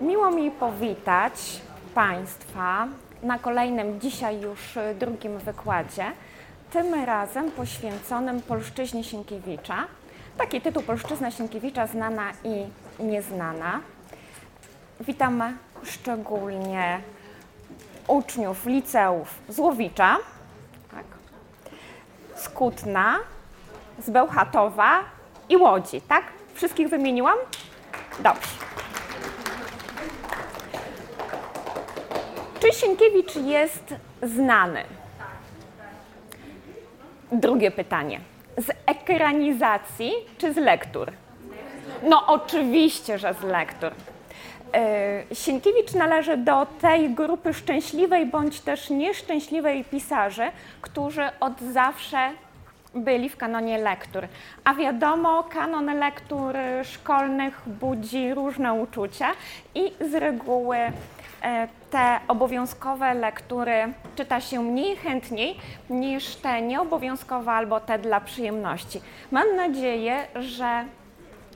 Miło mi powitać Państwa na kolejnym dzisiaj już drugim wykładzie, tym razem poświęconym polszczyźnie Sienkiewicza. Taki tytuł Polszczyzna Sienkiewicza znana i nieznana. Witam szczególnie uczniów liceów z Łowicza, tak, z Kutna, z Bełchatowa i Łodzi, tak? Wszystkich wymieniłam? Dobrze. Sienkiewicz jest znany? Drugie pytanie. Z ekranizacji czy z lektur? No oczywiście, że z lektur. Yy, Sienkiewicz należy do tej grupy szczęśliwej bądź też nieszczęśliwej pisarzy, którzy od zawsze byli w kanonie lektur. A wiadomo, kanon lektur szkolnych budzi różne uczucia i z reguły e, te obowiązkowe lektury czyta się mniej chętniej niż te nieobowiązkowe albo te dla przyjemności. Mam nadzieję, że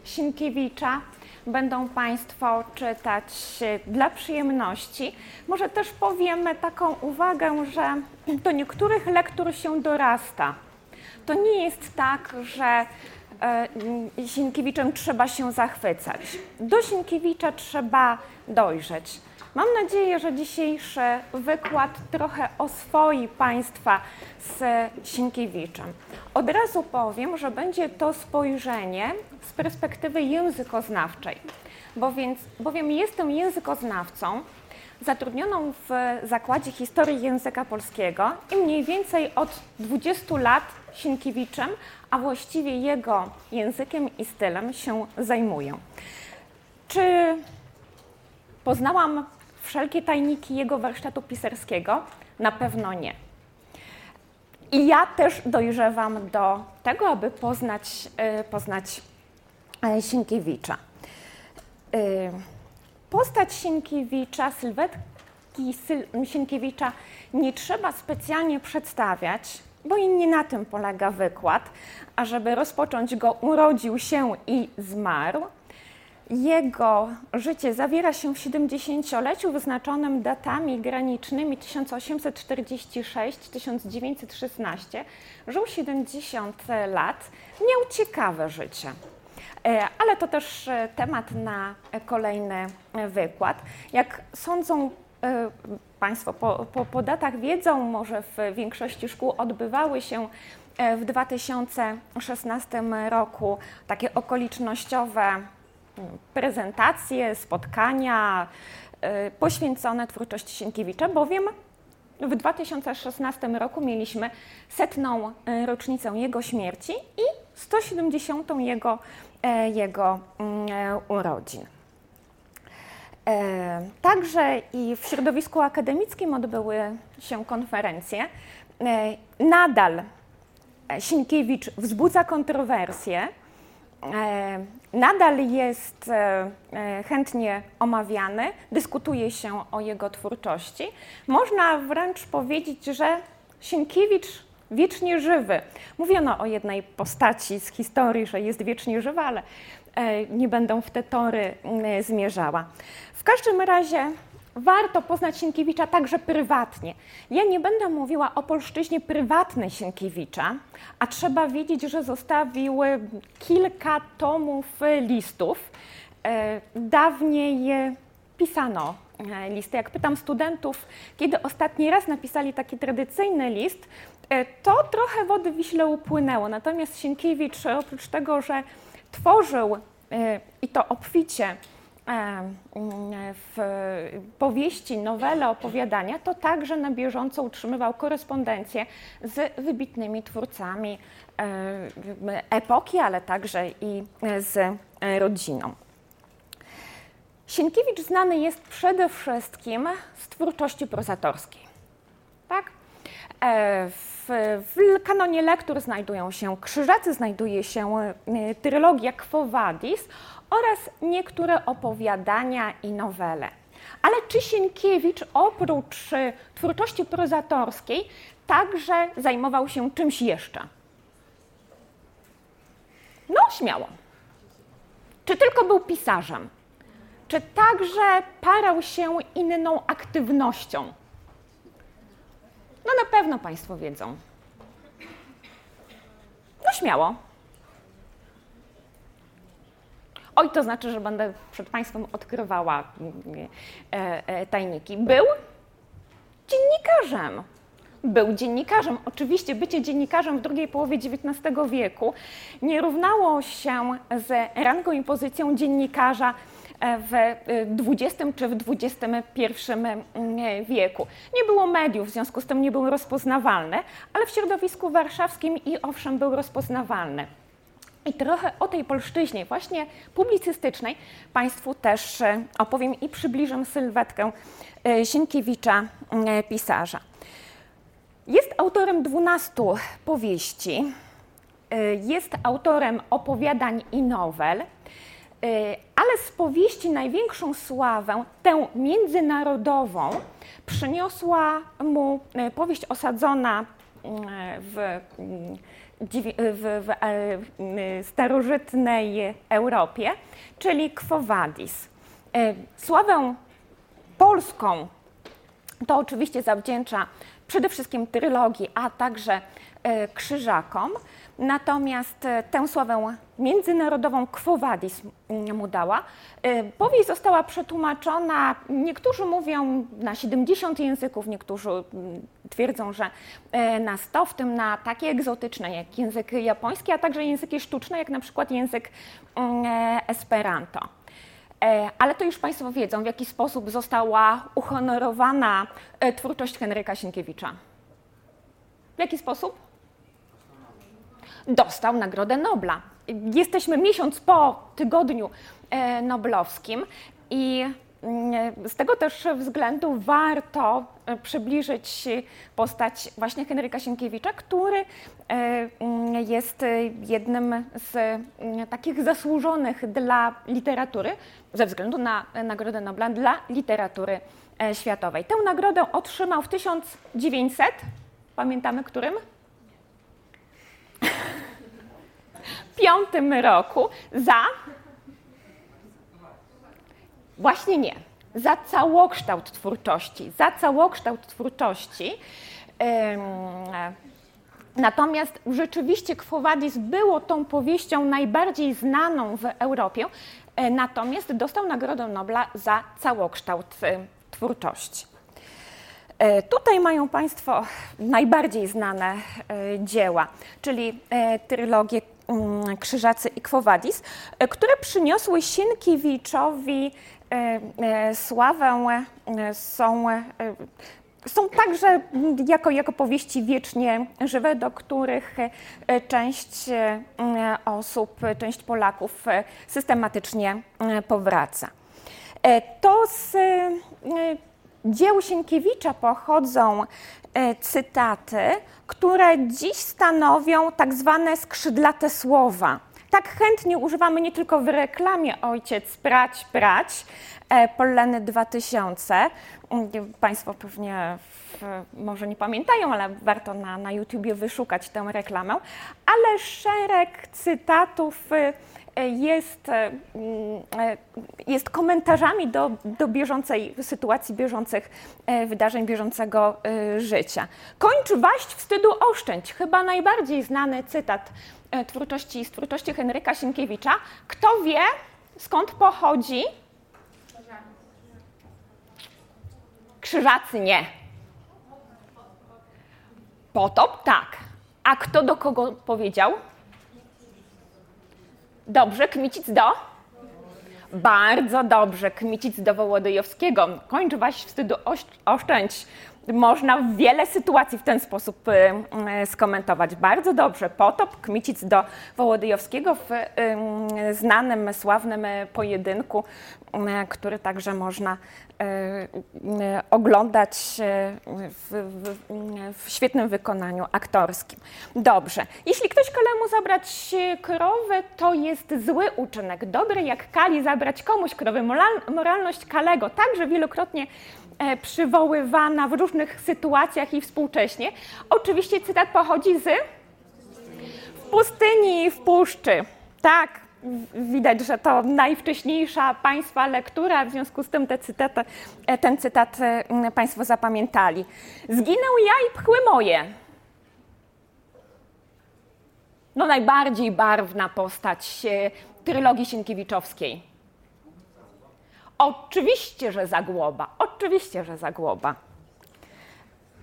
Sienkiewicza będą Państwo czytać dla przyjemności. Może też powiemy taką uwagę, że do niektórych lektur się dorasta. To nie jest tak, że e, Sienkiewiczem trzeba się zachwycać. Do Sienkiewicza trzeba dojrzeć. Mam nadzieję, że dzisiejszy wykład trochę oswoi Państwa z Sienkiewiczem. Od razu powiem, że będzie to spojrzenie z perspektywy językoznawczej, bo więc, bowiem jestem językoznawcą zatrudnioną w Zakładzie Historii Języka Polskiego i mniej więcej od 20 lat Sienkiewiczem, a właściwie jego językiem i stylem się zajmuję. Czy poznałam wszelkie tajniki jego warsztatu pisarskiego? Na pewno nie. I ja też dojrzewam do tego, aby poznać, poznać Sienkiewicza. Postać Sienkiewicza, sylwetki Sienkiewicza nie trzeba specjalnie przedstawiać, bo i nie na tym polega wykład, a żeby rozpocząć go, urodził się i zmarł. Jego życie zawiera się w 70-leciu wyznaczonym datami granicznymi 1846-1916. Żył 70 lat, miał ciekawe życie. E, ale to też e, temat na kolejny wykład. Jak sądzą e, Państwo, po, po, po datach wiedzą, może w większości szkół odbywały się w 2016 roku takie okolicznościowe prezentacje, spotkania poświęcone twórczości Sienkiewicza, bowiem w 2016 roku mieliśmy setną rocznicę jego śmierci i 170. jego E, jego mm, e, urodzin. E, także i w środowisku akademickim odbyły się konferencje. Nadal Sienkiewicz wzbudza kontrowersje, nadal jest chętnie omawiany, dyskutuje się o jego twórczości. Można wręcz powiedzieć, że Sienkiewicz wiecznie żywy. Mówiono o jednej postaci z historii, że jest wiecznie żywa, ale e, nie będę w te tory e, zmierzała. W każdym razie warto poznać Sienkiewicza także prywatnie. Ja nie będę mówiła o polszczyźnie prywatnej Sienkiewicza, a trzeba wiedzieć, że zostawił kilka tomów listów. E, dawniej pisano listy. Jak pytam studentów, kiedy ostatni raz napisali taki tradycyjny list, E, to trochę wody w Wiśle upłynęło. Natomiast Sienkiewicz, oprócz tego, że tworzył e, i to obficie e, w powieści, nowele, opowiadania, to także na bieżąco utrzymywał korespondencję z wybitnymi twórcami epoki, ale także i z rodziną. Sienkiewicz znany jest przede wszystkim z twórczości prozatorskiej. Tak? W w, kanonie lektur znajdują się Krzyżacy, znajduje się e, trylogia Quo Vadis oraz niektóre opowiadania i nowele. Ale czy Sienkiewicz oprócz e, twórczości prozatorskiej także zajmował się czymś jeszcze? No, śmiało. Czy tylko był pisarzem? czy także parał się inną aktywnością? No na pewno Państwo wiedzą. No śmiało. Oj, to znaczy, że będę przed Państwem odkrywała e, e, tajniki. Był dziennikarzem. Był dziennikarzem. Oczywiście bycie dziennikarzem w drugiej połowie XIX wieku nie równało się z rangą i pozycją dziennikarza w XX czy w XXI wieku. Nie było mediów, w związku z tym nie były rozpoznawalne, ale w środowisku warszawskim i owszem był rozpoznawalny. I trochę o tej polszczyźnie, właśnie publicystycznej, Państwu też e, opowiem i przybliżę sylwetkę e, Sienkiewicza, e, pisarza. Jest autorem 12 powieści, jest autorem opowiadań i nowel, ale z powieści największą sławę, tę międzynarodową, przyniosła mu powieść osadzona w w, w, w starożytnej Europie, czyli Quo Vadis. E, sławę polską to oczywiście zawdzięcza przede wszystkim trylogii, a także e, krzyżakom. Natomiast e, tę sławę międzynarodową Quo Vadis mu dała. E, powieść została przetłumaczona, niektórzy mówią na 70 języków, niektórzy mm, twierdzą, że na 100, w tym na takie egzotyczne jak język japoński, a także języki sztuczne, jak na przykład język mm, Esperanto. Ale to już Państwo wiedzą, w jaki sposób została uhonorowana twórczość Henryka Sienkiewicza. W jaki sposób? Dostał Nagrodę Nobla. Jesteśmy miesiąc po tygodniu e, noblowskim i mm, z tego też względu warto e, przybliżyć postać właśnie Henryka Sienkiewicza, który e, mm, jest jednym z mm, takich zasłużonych dla literatury, ze względu na Nagrodę Nobla dla literatury światowej. Tę nagrodę otrzymał w 1900, pamiętamy którym? Piątym roku za. Właśnie nie. Za całokształt twórczości. Za całokształt twórczości. Natomiast rzeczywiście Quo Vadis było tą powieścią najbardziej znaną w Europie, e, natomiast dostał Nagrodę Nobla za całokształt e, twórczości. E, tutaj mają Państwo najbardziej znane dzieła, czyli trylogię Mm, Krzyżacy i e, które przyniosły Sienkiewiczowi e, e, sławę, są, są także jako, jako powieści wiecznie żywe, do których część osób, część Polaków systematycznie powraca. To z dzieł Sienkiewicza pochodzą cytaty, które dziś stanowią tak zwane skrzydlate słowa. Tak chętnie używamy nie tylko w reklamie ojciec brać, brać, e, Polleny 2000. Państwo pewnie może nie pamiętają, ale warto na, na YouTubie wyszukać tę reklamę. Ale szereg cytatów jest, e, mm, e, jest komentarzami do, do bieżącej sytuacji, bieżących e, wydarzeń, bieżącego życia. Kończ waść wstydu oszczędź. Chyba najbardziej znany cytat twórczości, z twórczości Henryka Sienkiewicza. Kto wie, skąd pochodzi? Krzyżacy nie. Potop tak. A kto do kogo powiedział? Dobrze, Kmicic do? Bardzo dobrze, Kmicic do Wołodyjowskiego. Kończ waś wstydu, oszczędź. Można wiele sytuacji w ten sposób y, y, skomentować. Bardzo dobrze. Potop, Kmicic do Wołodyjowskiego w y, znanym, sławnym pojedynku, który także można oglądać w, w, w, świetnym wykonaniu aktorskim. Dobrze. Jeśli ktoś kolemu zabrać krowę, to jest zły uczynek. Dobry jak Kali zabrać komuś krowy. Moralność Kalego także wielokrotnie przywoływana w różnych sytuacjach i współcześnie. Oczywiście cytat pochodzi z w pustyni i w puszczy. Tak, widać, że to najwcześniejsza Państwa lektura, w związku z tym te cytaty, ten cytat Państwo zapamiętali. Zginął ja i pchły moje. No najbardziej barwna postać trylogii Sienkiewiczowskiej. Oczywiście, że Zagłoba. Oczywiście, że Zagłoba.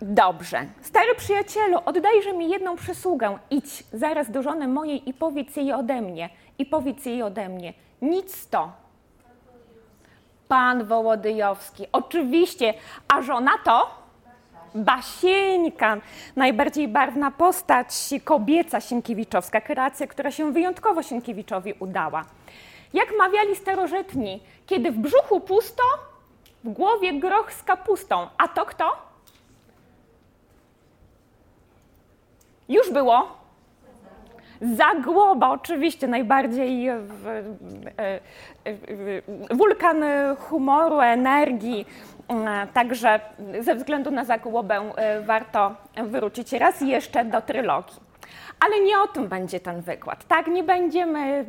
Dobrze. Stary przyjacielu, oddajże mi jedną przysługę. Idź zaraz do żony mojej i powiedz jej ode mnie. I powiedz jej ode mnie. Nic to. Pan Wołodyjowski. Oczywiście. A żona to? Basieńka, najbardziej barwna postać kobieca Sienkiewiczowska, kreacja, która się wyjątkowo Sienkiewiczowi udała. Jak mawiali starożytni, kiedy w brzuchu pusto, w głowie groch z kapustą. A to kto? Już było? Zagłoba, oczywiście, najbardziej w, w, w, wulkan humoru, energii. Także ze względu na Zagłobę e, warto wrócić raz jeszcze do trylogii. Ale nie o tym będzie ten wykład, tak? Nie będziemy, e,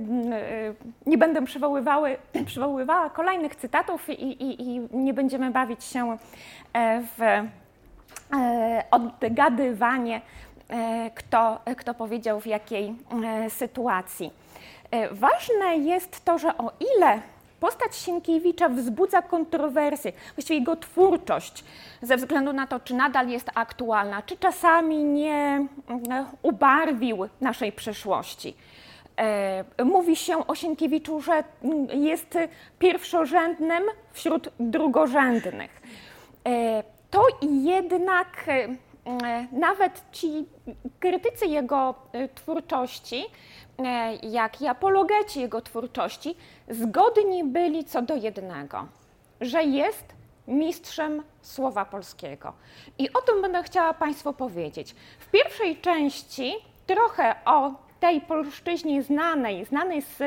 nie będę przywoływała kolejnych cytatów i, i, i nie będziemy bawić się e, w odgadywanie E, kto, kto powiedział w jakiej e, sytuacji. E, ważne jest to, że o ile postać Sienkiewicza wzbudza kontrowersje, właściwie jego twórczość, ze względu na to, czy nadal jest aktualna, czy czasami nie ubarwił naszej przeszłości. Mówi się o Sienkiewiczu, że jest pierwszorzędnym wśród drugorzędnych. To jednak E, nawet ci krytycy jego e, twórczości, e, jak i apologeci jego twórczości, zgodni byli co do jednego, że jest mistrzem słowa polskiego. I o tym będę chciała Państwu powiedzieć. W pierwszej części trochę o tej polszczyźnie znanej, znanej z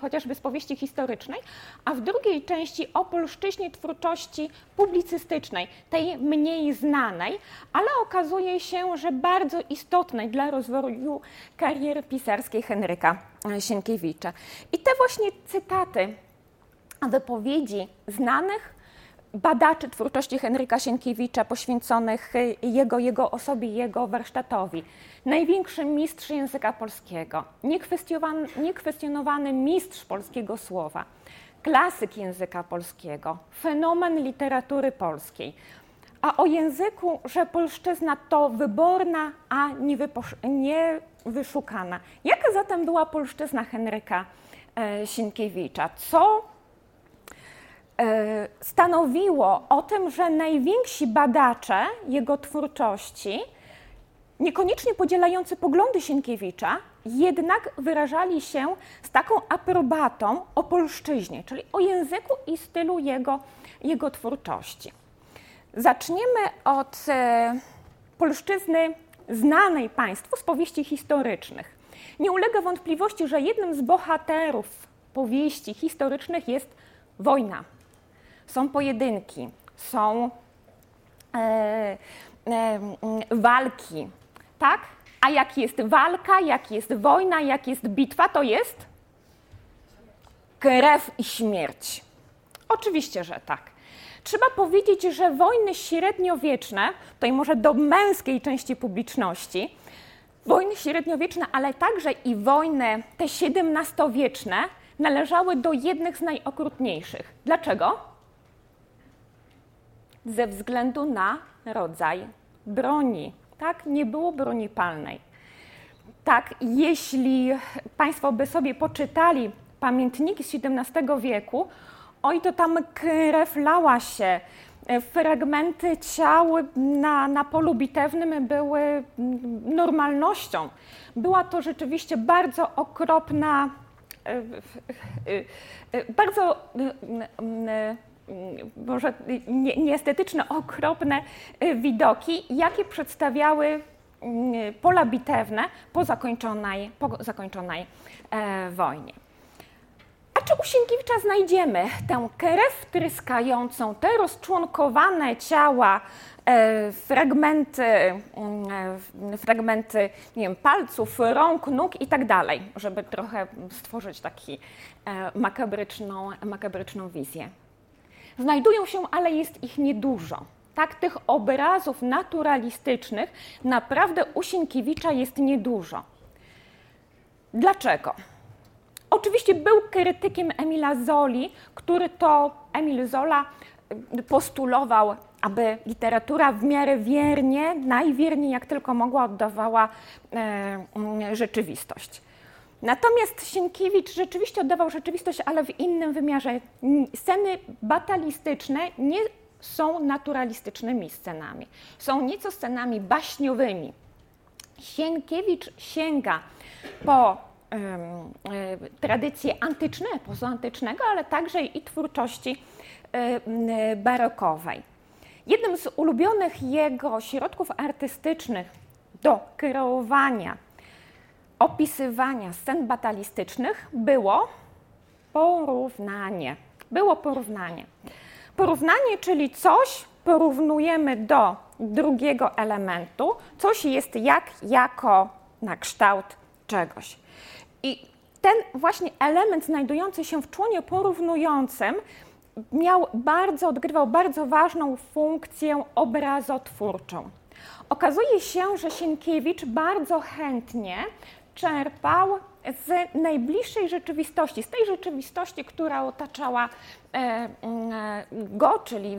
chociażby z powieści historycznej, a w drugiej części o polszczyźnie twórczości publicystycznej, tej mniej znanej, ale okazuje się, że bardzo istotnej dla rozwoju kariery pisarskiej Henryka Sienkiewicza. I te właśnie cytaty wypowiedzi znanych badaczy twórczości Henryka Sienkiewicza poświęconych jego, jego osobie, jego warsztatowi największy mistrz języka polskiego, niekwestionowany mistrz polskiego słowa, klasyk języka polskiego, fenomen literatury polskiej. A o języku, że polszczyzna to wyborna, a nie wyszukana. Jaka zatem była polszczyzna Henryka e, Sienkiewicza? Co stanowiło o tym, że najwięksi badacze jego twórczości niekoniecznie podzielający poglądy Sienkiewicza, jednak wyrażali się z taką aprobatą o polszczyźnie, czyli o języku i stylu jego, jego twórczości. Zaczniemy od e, polszczyzny znanej Państwu z powieści historycznych. Nie ulega wątpliwości, że jednym z bohaterów powieści historycznych jest wojna. Są pojedynki, są e, e, walki, tak? A jak jest walka, jak jest wojna, jak jest bitwa, to jest krew i śmierć. Oczywiście, że tak. Trzeba powiedzieć, że wojny średniowieczne, tutaj może do męskiej części publiczności, wojny średniowieczne, ale także i wojny te XVII-wieczne należały do jednych z najokrutniejszych. Dlaczego? Ze względu na rodzaj broni tak, nie było broni palnej. Tak, jeśli Państwo by sobie poczytali pamiętniki z XVII wieku, oj, to tam krew lała się, fragmenty ciał na, na polu bitewnym były normalnością. Była to rzeczywiście bardzo okropna, e, e, e, bardzo może nieestetyczne, okropne y, widoki, jakie przedstawiały y, pola bitewne po zakończonej, po zakończonej e, wojnie. A czy u Sienkiewicza znajdziemy tę krew tryskającą, te rozczłonkowane ciała, e, fragmenty, mm, e, fragmenty nie wiem, palców, rąk, nóg i tak dalej, żeby trochę stworzyć taki e, makabryczną, makabryczną wizję. Znajdują się, ale jest ich niedużo. Tak, tych obrazów naturalistycznych naprawdę u Sienkiewicza jest niedużo. Dlaczego? Oczywiście był krytykiem Emila Zoli, który to Emil Zola y, postulował, aby literatura w miarę wiernie, najwierniej jak tylko mogła, oddawała e, mm, rzeczywistość. Natomiast Sienkiewicz rzeczywiście oddawał rzeczywistość, ale w innym wymiarze. Sceny batalistyczne nie są naturalistycznymi scenami, są nieco scenami baśniowymi. Sienkiewicz sięga po tradycje antyczne, pozoantycznego, ale także i twórczości barokowej. Jednym z ulubionych jego środków artystycznych do kreowania, opisywania scen batalistycznych było porównanie. Było porównanie. Porównanie, czyli coś porównujemy do drugiego elementu, coś jest jak jako na kształt czegoś. I ten właśnie element znajdujący się w członie porównującym miał bardzo, odgrywał bardzo ważną funkcję obrazotwórczą. Okazuje się, że Sienkiewicz bardzo chętnie czerpał z najbliższej rzeczywistości, z tej rzeczywistości, która otaczała e, e, go, czyli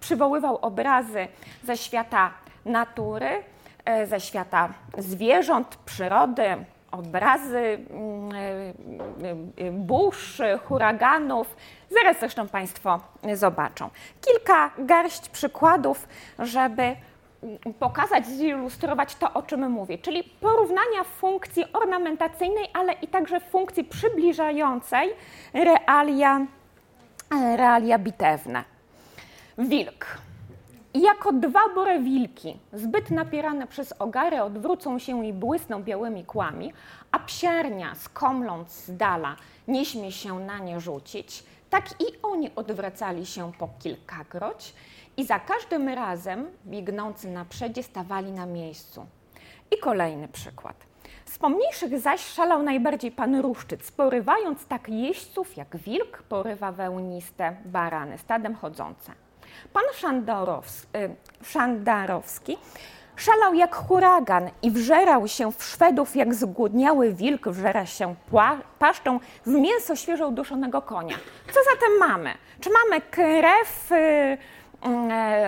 przywoływał obrazy ze świata natury, e, ze świata zwierząt, przyrody, obrazy burz, huraganów. Zaraz zresztą Państwo zobaczą. Kilka garść przykładów, żeby pokazać, zilustrować to, o czym mówię, czyli porównania funkcji ornamentacyjnej, ale i także funkcji przybliżającej realia, realia bitewne. Wilk. Jako dwa bore wilki, zbyt napierane przez ogary, odwrócą się i błysną białymi kłami, a psiarnia, skomląc z dala, nie śmie się na nie rzucić, tak i oni odwracali się po kilkakroć i za każdym razem biegnący na przedzie stawali na miejscu. I kolejny przykład. Z pomniejszych zaś szalał najbardziej pan Ruszczyc, porywając tak jeźdźców jak wilk porywa wełniste barany, stadem chodzące. Pan y, Szandarowski szalał jak huragan i wżerał się w Szwedów jak zgłodniały wilk wżera się paszczą w mięso świeżo uduszonego konia. Co zatem mamy? Czy mamy krew, y, Mm, e,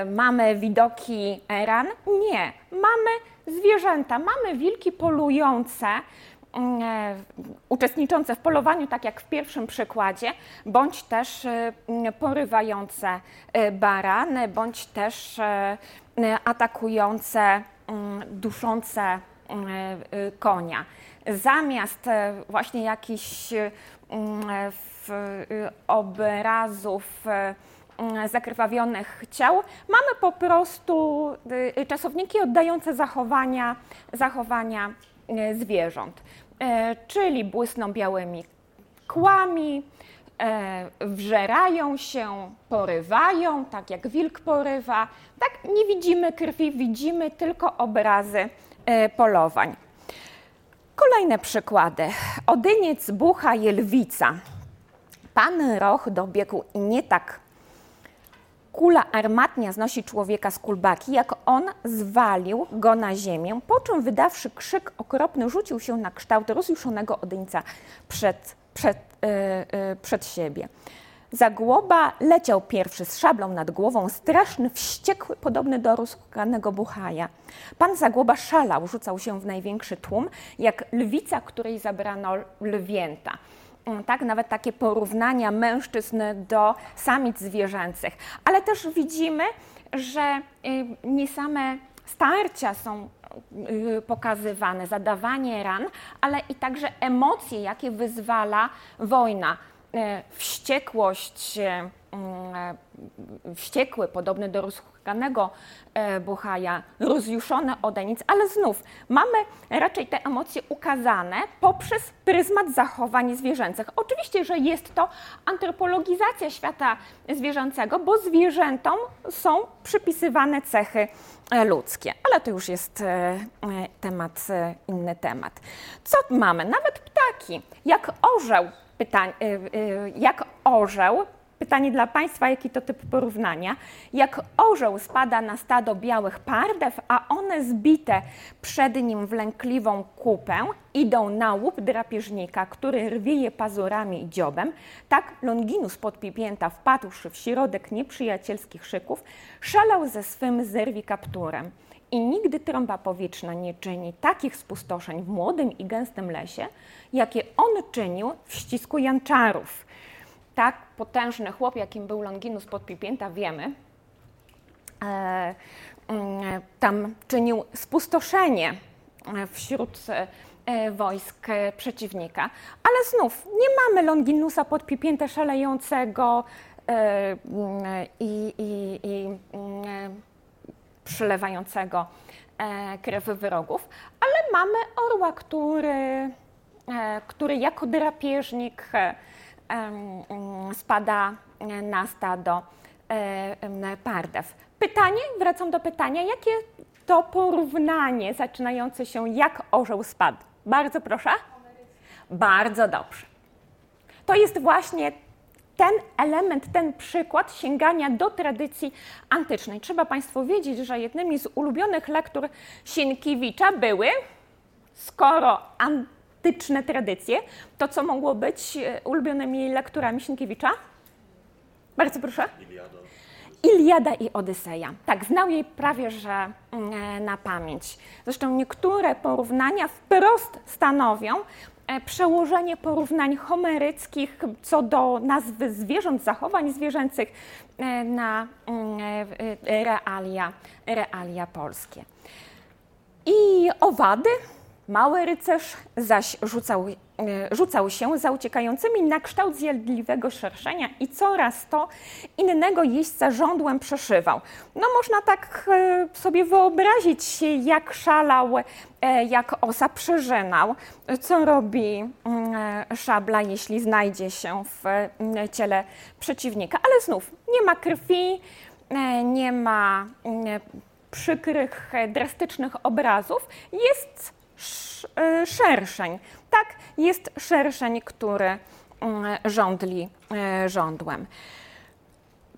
mamy widoki ran? Nie. Mamy zwierzęta, mamy wilki polujące, mm, e, uczestniczące w polowaniu, tak jak w pierwszym przykładzie, bądź też e, mm, porywające barany, bądź też atakujące, duszące konia. Zamiast właśnie jakichś obrazów Mm, zakrwawionych ciał, mamy po prostu y, czasowniki oddające zachowania, zachowania y, zwierząt, e, czyli błysną białymi kłami, wżerają się, porywają, tak jak wilk porywa. Tak nie widzimy krwi, widzimy tylko obrazy polowań. Kolejne przykłady. Odyniec, bucha, jelwica. Pan Roch dobiegł nie tak kula armatnia znosi człowieka z kulbaki, jak on zwalił go na ziemię, po czym wydawszy krzyk okropny, rzucił się na kształt rozjuszonego odyńca przed, przed, yy, yy, przed siebie. Zagłoba leciał pierwszy z szablą nad głową, straszny, wściekły, podobny do rozhukanego buchaja. Pan Zagłoba szalał, rzucał się w największy tłum, jak lwica, której zabrano lwięta. Mm, tak, nawet takie porównania mężczyzn do samic zwierzęcych. Ale też widzimy, że y, nie same starcia są y, pokazywane, zadawanie ran, ale i także emocje, jakie wyzwala wojna. Wściekłość, mm, wściekły, podobny do rozhukanego buchaja, rozjuszony odenic, ale znów mamy raczej te emocje ukazane poprzez pryzmat zachowań zwierzęcych. Oczywiście, że jest to antropologizacja świata zwierzęcego, bo zwierzętom są przypisywane cechy E, ludzkie, ale to już jest e, e, temat, inny temat. Co mamy? Nawet ptaki. Jak orzeł, pytań, jak orzeł Pytanie dla Państwa, jaki to typ porównania? Jak orzeł spada na stado białych pardew, a one zbite przed nim w lękliwą kupę idą na łup drapieżnika, który rwie je pazurami i dziobem, tak Longinus podpipięta wpadłszy w środek nieprzyjacielskich szyków, szalał ze swym zerwi kapturem. I nigdy trąba powietrzna nie czyni takich spustoszeń w młodym i gęstym lesie, jakie on czynił w ścisku janczarów – tak potężny chłop, jakim był Longinus Podpipięta, wiemy, e, mm, tam czynił spustoszenie e, wśród e, wojsk przeciwnika. Ale znów nie mamy Longinusa Podpipięta szalejącego mm, i, i, i mm, przylewającego krew wyrogów, ale mamy orła, który, który jako drapieżnik spada na stado pardew. Pytanie, wracam do pytania, jakie to porównanie zaczynające się jak orzeł spadł? Bardzo proszę. Bardzo dobrze. To jest właśnie ten element, ten przykład sięgania do tradycji antycznej. Trzeba Państwu wiedzieć, że jednymi z ulubionych lektur Sienkiewicza były, skoro antyczne tradycje, to co mogło być e, ulubionymi lekturami Sienkiewicza? Bardzo proszę. Iliada. Iliada i Odyseja. Tak, znał jej prawie że mm, e, na pamięć. Zresztą niektóre porównania wprost stanowią przełożenie porównań homeryckich co do nazwy zwierząt, zachowań zwierzęcych na mm, realia, realia polskie. I owady Mały rycerz zaś rzucał, e, rzucał się za uciekającymi na kształt zjadliwego szerszenia i coraz to innego jeźdźca żądłem przeszywał. No można tak e, sobie wyobrazić, jak szalał, e, jak osa przeżynał, co robi mm, szabla, jeśli znajdzie się w mm, ciele przeciwnika. Ale znów nie ma krwi, nie ma mm, przykrych, drastycznych obrazów. Jest szerszeń. Tak, jest szerszeń, który mm, rządli e, żądłem.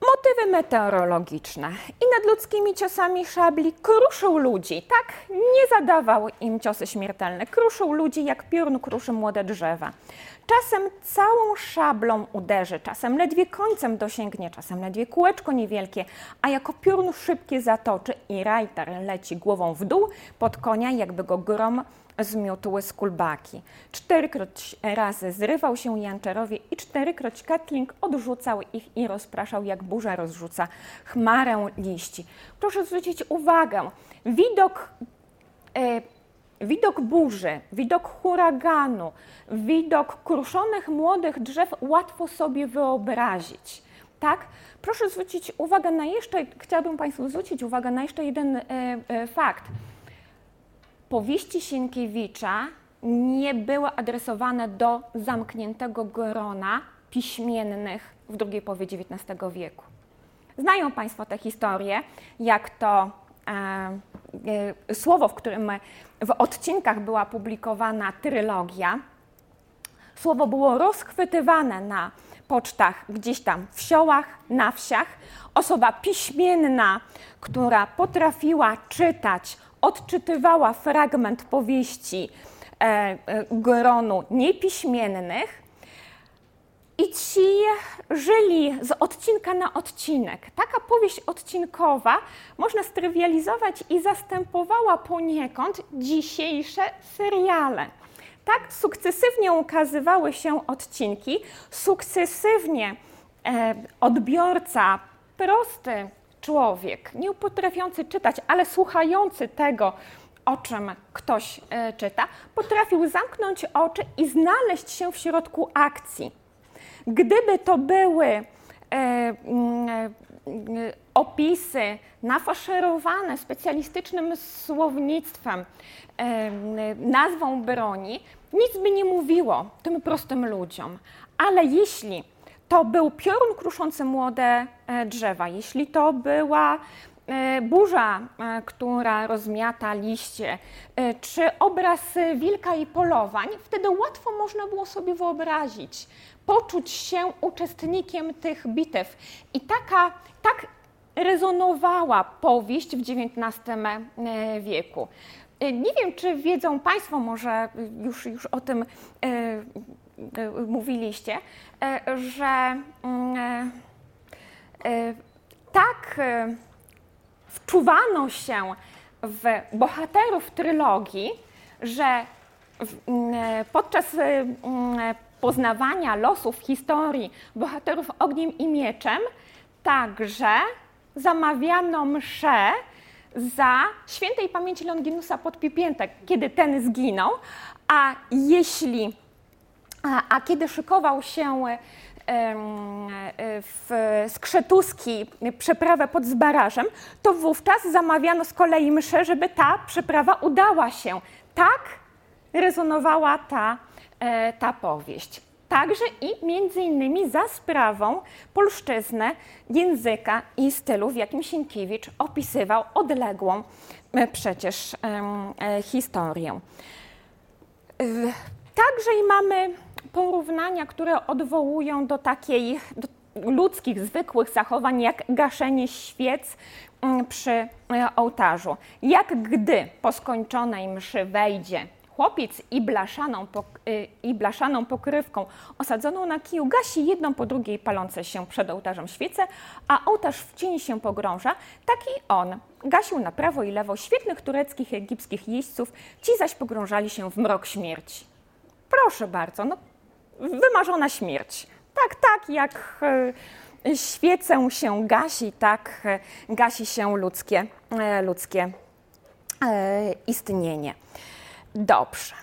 Motywy meteorologiczne. I nad ludzkimi ciosami szabli kruszył ludzi. Tak, nie zadawał im ciosy śmiertelne. Kruszył ludzi, jak piorun kruszy młode drzewa. Czasem całą szablą uderzy, czasem ledwie końcem dosięgnie, czasem ledwie kółeczko niewielkie, a jako piorun szybkie zatoczy i rajter leci głową w dół pod konia, jakby go grom zmiótł z kulbaki. Czterykroć razy zrywał się Janczerowie i czterykroć Ketling odrzucał ich i rozpraszał, jak burza rozrzuca chmarę liści. Proszę zwrócić uwagę, widok, e, widok burzy, widok huraganu, widok kruszonych młodych drzew łatwo sobie wyobrazić. Tak? Proszę zwrócić uwagę na jeszcze, chciałabym Państwu zwrócić uwagę na jeszcze jeden e, e, fakt powieści Sienkiewicza nie były adresowane do zamkniętego grona piśmiennych w drugiej połowie XIX wieku. Znają Państwo tę historię, jak to słowo, w którym w odcinkach była publikowana trylogia, słowo było rozchwytywane na pocztach gdzieś tam w siołach, na wsiach. Osoba piśmienna, która potrafiła czytać odczytywała fragment powieści e, e, gronu niepiśmiennych i ci żyli z odcinka na odcinek. Taka powieść odcinkowa można strywializować i zastępowała poniekąd dzisiejsze seriale. Tak sukcesywnie ukazywały się odcinki, sukcesywnie e, odbiorca prosty człowiek, nie potrafiący czytać, ale słuchający tego, o czym ktoś e, czyta, potrafił zamknąć oczy i znaleźć się w środku akcji. Gdyby to były mm, opisy nafaszerowane specjalistycznym słownictwem, nazwą broni, nic by nie mówiło tym prostym ludziom. Ale jeśli to był piorun kruszący młode e, drzewa, jeśli to była e, burza, e, która rozmiata liście, czy obraz wilka i polowań, wtedy łatwo można było sobie wyobrazić, poczuć się uczestnikiem tych bitew. I taka, tak rezonowała powieść w XIX wieku. Nie wiem, czy wiedzą Państwo, może już, już o tym mówiliście, że mm, tak wczuwano się w bohaterów trylogii, że podczas poznawania losów historii bohaterów ogniem i mieczem także zamawiano mszę za świętej pamięci Longinusa Podpipięta, kiedy ten zginął, a jeśli, a, a kiedy szykował się w Skrzetuski przeprawę pod Zbarażem, to wówczas zamawiano z kolei mszę, żeby ta przeprawa udała się. Tak rezonowała ta, e, ta powieść także i między innymi za sprawą polszczyzny, języka i stylu, w jakim Sienkiewicz opisywał odległą e, przecież e, historię. Także i mamy porównania, które odwołują do takiej do ludzkich, zwykłych zachowań, jak gaszenie świec przy e, ołtarzu. Jak gdy po skończonej mszy wejdzie chłopiec i blaszaną, y, i blaszaną pokrywką osadzoną na kiju gasi jedną po drugiej palące się przed ołtarzem świece, a ołtarz w cieni się pogrąża, taki on gasił na prawo i lewo świetnych tureckich i egipskich jeźdźców, ci zaś pogrążali się w mrok śmierci. Proszę bardzo, no, wymarzona śmierć. Tak, tak, jak y, świecę się gasi, tak y, gasi się ludzkie, ludzkie istnienie. Dobrze.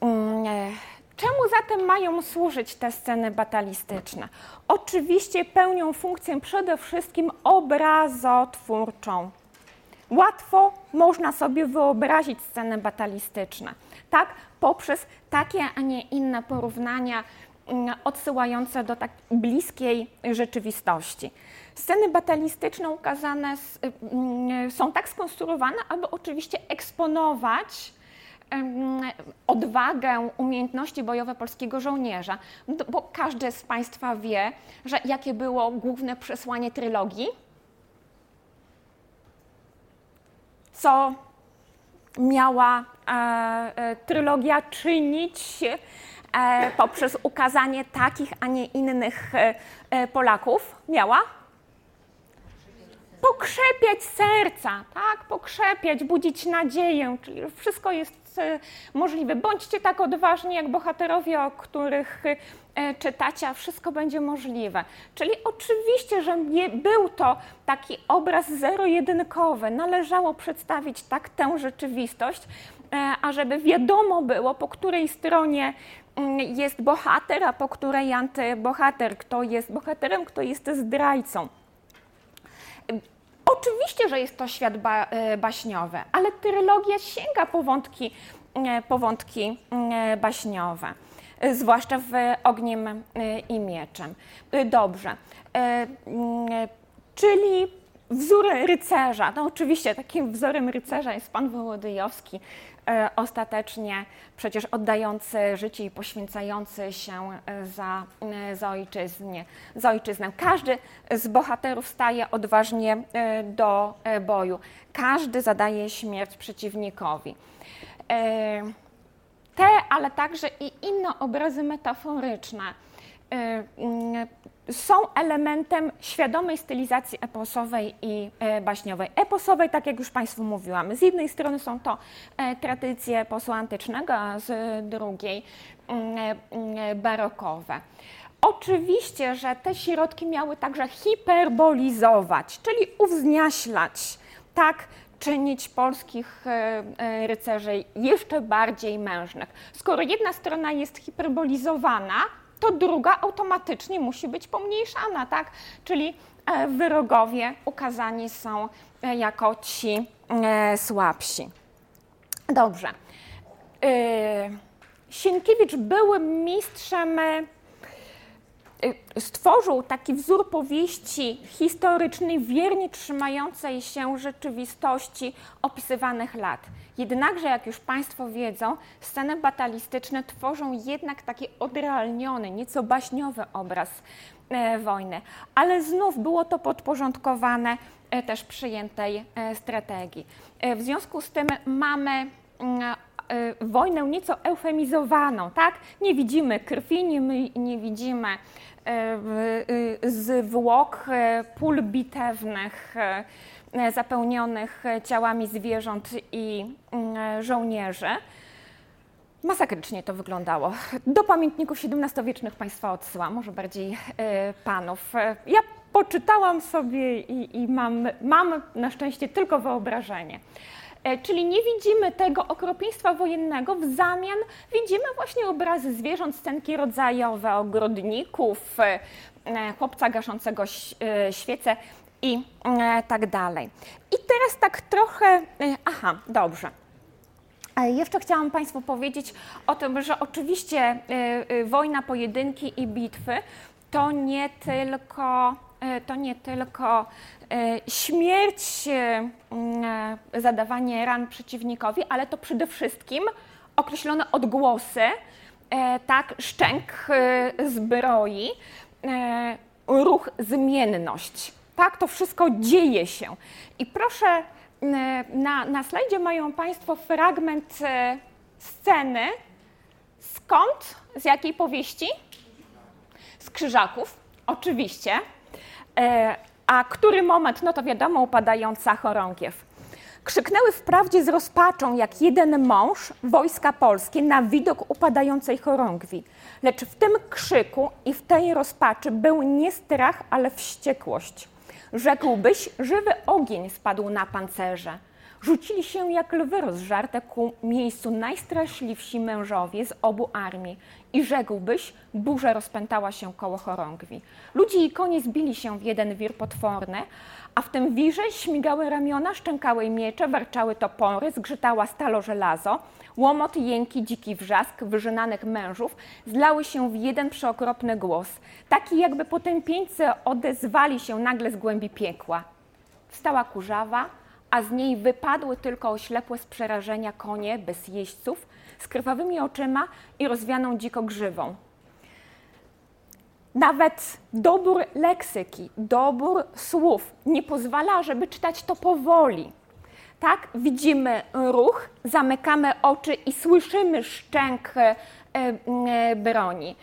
Mm, e, czemu zatem mają służyć te sceny batalistyczne? Oczywiście pełnią funkcję przede wszystkim obrazotwórczą. Łatwo można sobie wyobrazić sceny batalistyczne, tak? Poprzez takie, a nie inne porównania mm, odsyłające do tak bliskiej rzeczywistości. Sceny batalistyczne ukazane mm, są tak skonstruowane, aby oczywiście eksponować odwagę, umiejętności bojowe polskiego żołnierza, no bo każdy z Państwa wie, że jakie było główne przesłanie trylogii? Co miała e, e, trylogia czynić e, poprzez ukazanie takich, a nie innych e, e, Polaków? Miała? Pokrzepiać serca, tak? Pokrzepiać, budzić nadzieję, czyli wszystko jest E, możliwe. Bądźcie tak odważni jak bohaterowie, o których e, czytacie, a wszystko będzie możliwe. Czyli oczywiście, że był to taki obraz zero-jedynkowy. Należało przedstawić tak tę rzeczywistość, e, ażeby wiadomo było, po której stronie mm, jest bohater, a po której antybohater, kto jest bohaterem, kto jest zdrajcą. Oczywiście, że jest to świat ba e, baśniowy, ale trylogia sięga po wątki, e, po wątki e, baśniowe, zwłaszcza w Ogniem i Mieczem. Dobrze, czyli wzór rycerza. No oczywiście takim wzorem rycerza jest pan Wołodyjowski, ostatecznie przecież oddający życie i poświęcający się e, za, e, za, za ojczyznę. Każdy z bohaterów staje odważnie do boju. Każdy zadaje śmierć przeciwnikowi. Te, ale także i inne obrazy metaforyczne są elementem świadomej stylizacji eposowej i e, baśniowej. Eposowej, tak jak już Państwu mówiłam, z jednej strony są to e, tradycje eposu antycznego, a z drugiej mm, e, mm, barokowe. Oczywiście, że te środki miały także hiperbolizować, czyli uwzniaślać, tak czynić polskich rycerzy jeszcze bardziej mężnych. Skoro jedna strona jest hiperbolizowana, to druga automatycznie musi być pomniejszana, tak? Czyli e, wyrogowie ukazani są e, jako ci e, słabsi. Dobrze. Sienkiewicz był mistrzem stworzył taki wzór powieści historycznej, wiernie trzymającej się rzeczywistości opisywanych lat. Jednakże, jak już Państwo wiedzą, sceny batalistyczne tworzą jednak taki odrealniony, nieco baśniowy obraz e, wojny. Ale znów było to podporządkowane e, też przyjętej e, strategii. W związku z tym mamy mm, wojnę nieco eufemizowaną, tak? Nie widzimy krwi, nie, nie widzimy zwłok pól bitewnych zapełnionych ciałami zwierząt i mm, żołnierzy. Masakrycznie to wyglądało. Do pamiętników XVII-wiecznych Państwa odsyłam, może bardziej panów. Ja poczytałam sobie i, i mam, mam na szczęście tylko wyobrażenie. E, czyli nie widzimy tego okropieństwa wojennego, w zamian widzimy właśnie obrazy zwierząt, scenki rodzajowe, ogrodników, e, e, chłopca gaszącego świece i tak dalej. I teraz tak trochę, aha, dobrze. Jeszcze chciałam Państwu powiedzieć o tym, że oczywiście wojna, pojedynki i bitwy to nie tylko E, to nie tylko e, śmierć, e, zadawanie ran przeciwnikowi, ale to przede wszystkim określone odgłosy, tak, szczęk zbroi, ruch, zmienność. Tak, to wszystko dzieje się. I proszę, na, na slajdzie mają Państwo fragment sceny. Skąd? Z jakiej powieści? Z Krzyżaków, oczywiście. E, a który moment, no to wiadomo, upadająca chorągiew. Krzyknęły wprawdzie z rozpaczą, jak jeden mąż, wojska polskie na widok upadającej chorągwi. Lecz w tym krzyku i w tej rozpaczy był nie strach, ale wściekłość. Rzekłbyś, żywy ogień spadł na pancerze. Rzucili się jak lwy rozżarte ku miejscu najstraszliwsi mężowie z obu armii i rzekłbyś, burza rozpętała się koło chorągwi. Ludzie i konie zbili się w jeden wir potworny, a w tym wirze śmigały ramiona, szczękały miecze, warczały topory, zgrzytała stalo żelazo, łomot, jęki, dziki wrzask wyżynanych mężów zlały się w jeden przeokropny głos, taki jakby potępieńcy odezwali się nagle z głębi piekła. Wstała kurzawa, a z niej wypadły tylko oślepłe z przerażenia konie bez jeźdźców, z krwawymi oczyma i rozwianą dziko grzywą. Nawet dobór leksyki, dobór słów nie pozwala, żeby czytać to powoli. Tak, widzimy ruch, zamykamy oczy i słyszymy szczęk e, e, broni.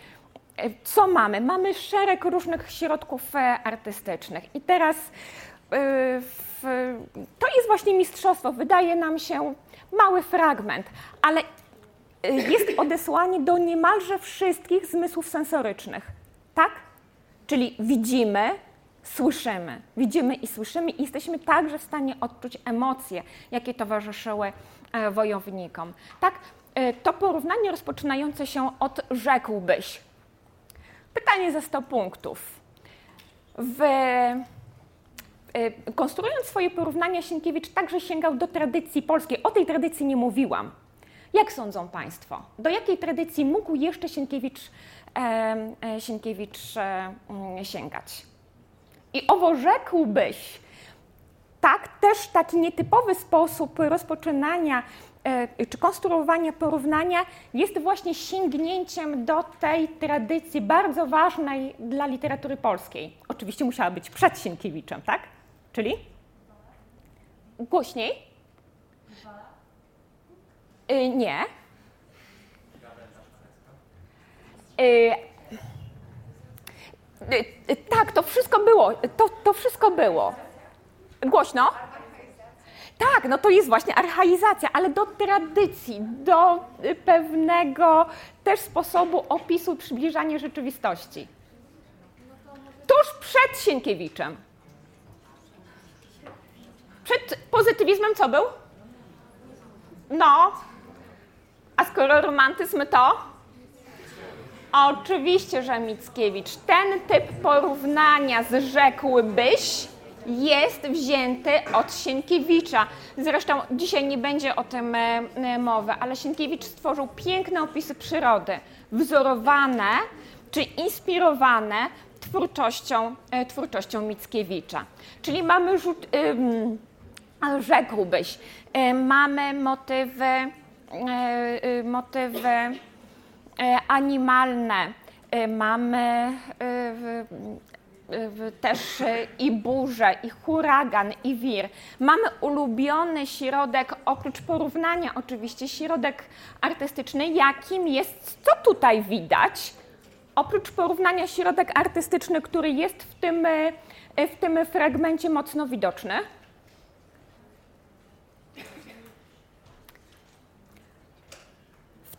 E, co mamy? Mamy szereg różnych środków artystycznych. I teraz to jest właśnie mistrzostwo. Wydaje nam się mały fragment, ale jest odesłanie do niemalże wszystkich zmysłów sensorycznych. Tak? Czyli widzimy, słyszymy. Widzimy i słyszymy i jesteśmy także w stanie odczuć emocje, jakie towarzyszyły e, wojownikom. Tak? E, to porównanie rozpoczynające się od rzekłbyś. Pytanie za 100 punktów. W e, konstruując swoje porównania, Sienkiewicz także sięgał do tradycji polskiej. O tej tradycji nie mówiłam. Jak sądzą Państwo? Do jakiej tradycji mógł jeszcze Sienkiewicz, e, Sienkiewicz e, mm, sięgać? I owo rzekłbyś, tak, też taki nietypowy sposób rozpoczynania e, czy konstruowania porównania jest właśnie sięgnięciem do tej tradycji bardzo ważnej dla literatury polskiej. Oczywiście musiała być przed Sienkiewiczem, tak? Czyli? Głośniej? Y, nie. Y, y, tak, to wszystko było. To, to wszystko było. Głośno? Tak, no to jest właśnie archaizacja, ale do tradycji, do pewnego też sposobu opisu przybliżania rzeczywistości. Tuż przed Sienkiewiczem. Przed pozytywizmem co był? No, a skoro romantyzm to? Oczywiście, że Mickiewicz. Ten typ porównania z rzekłbyś jest wzięty od Sienkiewicza. Zresztą dzisiaj nie będzie o tym e, e, mowy, ale Sienkiewicz stworzył piękne opisy przyrody, wzorowane czy inspirowane twórczością, e, twórczością Mickiewicza. Czyli mamy rzut, rzekłbyś, mamy motywy, motywy animalne, mamy też i burze, i huragan, i wir. Mamy ulubiony środek, oprócz porównania oczywiście, środek artystyczny, jakim jest, co tutaj widać, oprócz porównania środek artystyczny, który jest w tym, w tym fragmencie mocno widoczny.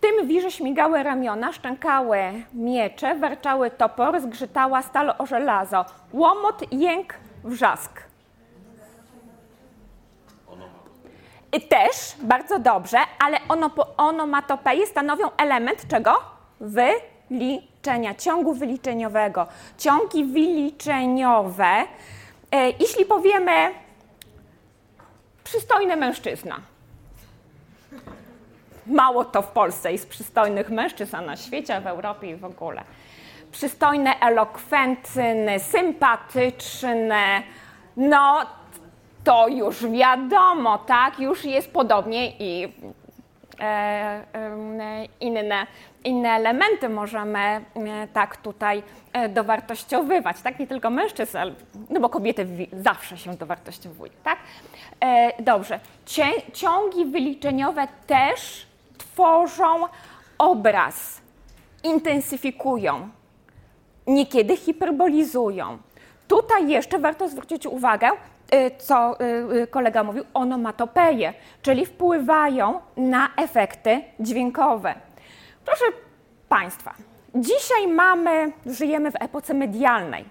Tym wirze śmigały ramiona, szczękały miecze, warczały topor, zgrzytała stal o żelazo. Łomot, jęk, wrzask. Też, bardzo dobrze, ale ono, onomatopeje stanowią element czego? Wyliczenia, ciągu wyliczeniowego. Ciągi wyliczeniowe, e, jeśli powiemy przystojny mężczyzna, Mało to w Polsce jest przystojnych mężczyzn, a na świecie, w Europie i w ogóle. Przystojny, elokwentny, sympatyczny, no to już wiadomo, tak? Już jest podobnie i e, e, inne, inne elementy możemy e, tak tutaj e, dowartościowywać, tak? Nie tylko mężczyzn, ale, no bo kobiety zawsze się dowartościowują, tak? E, dobrze. Ciągi wyliczeniowe też tworzą obraz, intensyfikują, niekiedy hiperbolizują. Tutaj jeszcze warto zwrócić uwagę, y, co y, y, kolega mówił, onomatopeje, czyli wpływają na efekty dźwiękowe. Proszę Państwa, dzisiaj mamy, żyjemy w epoce medialnej.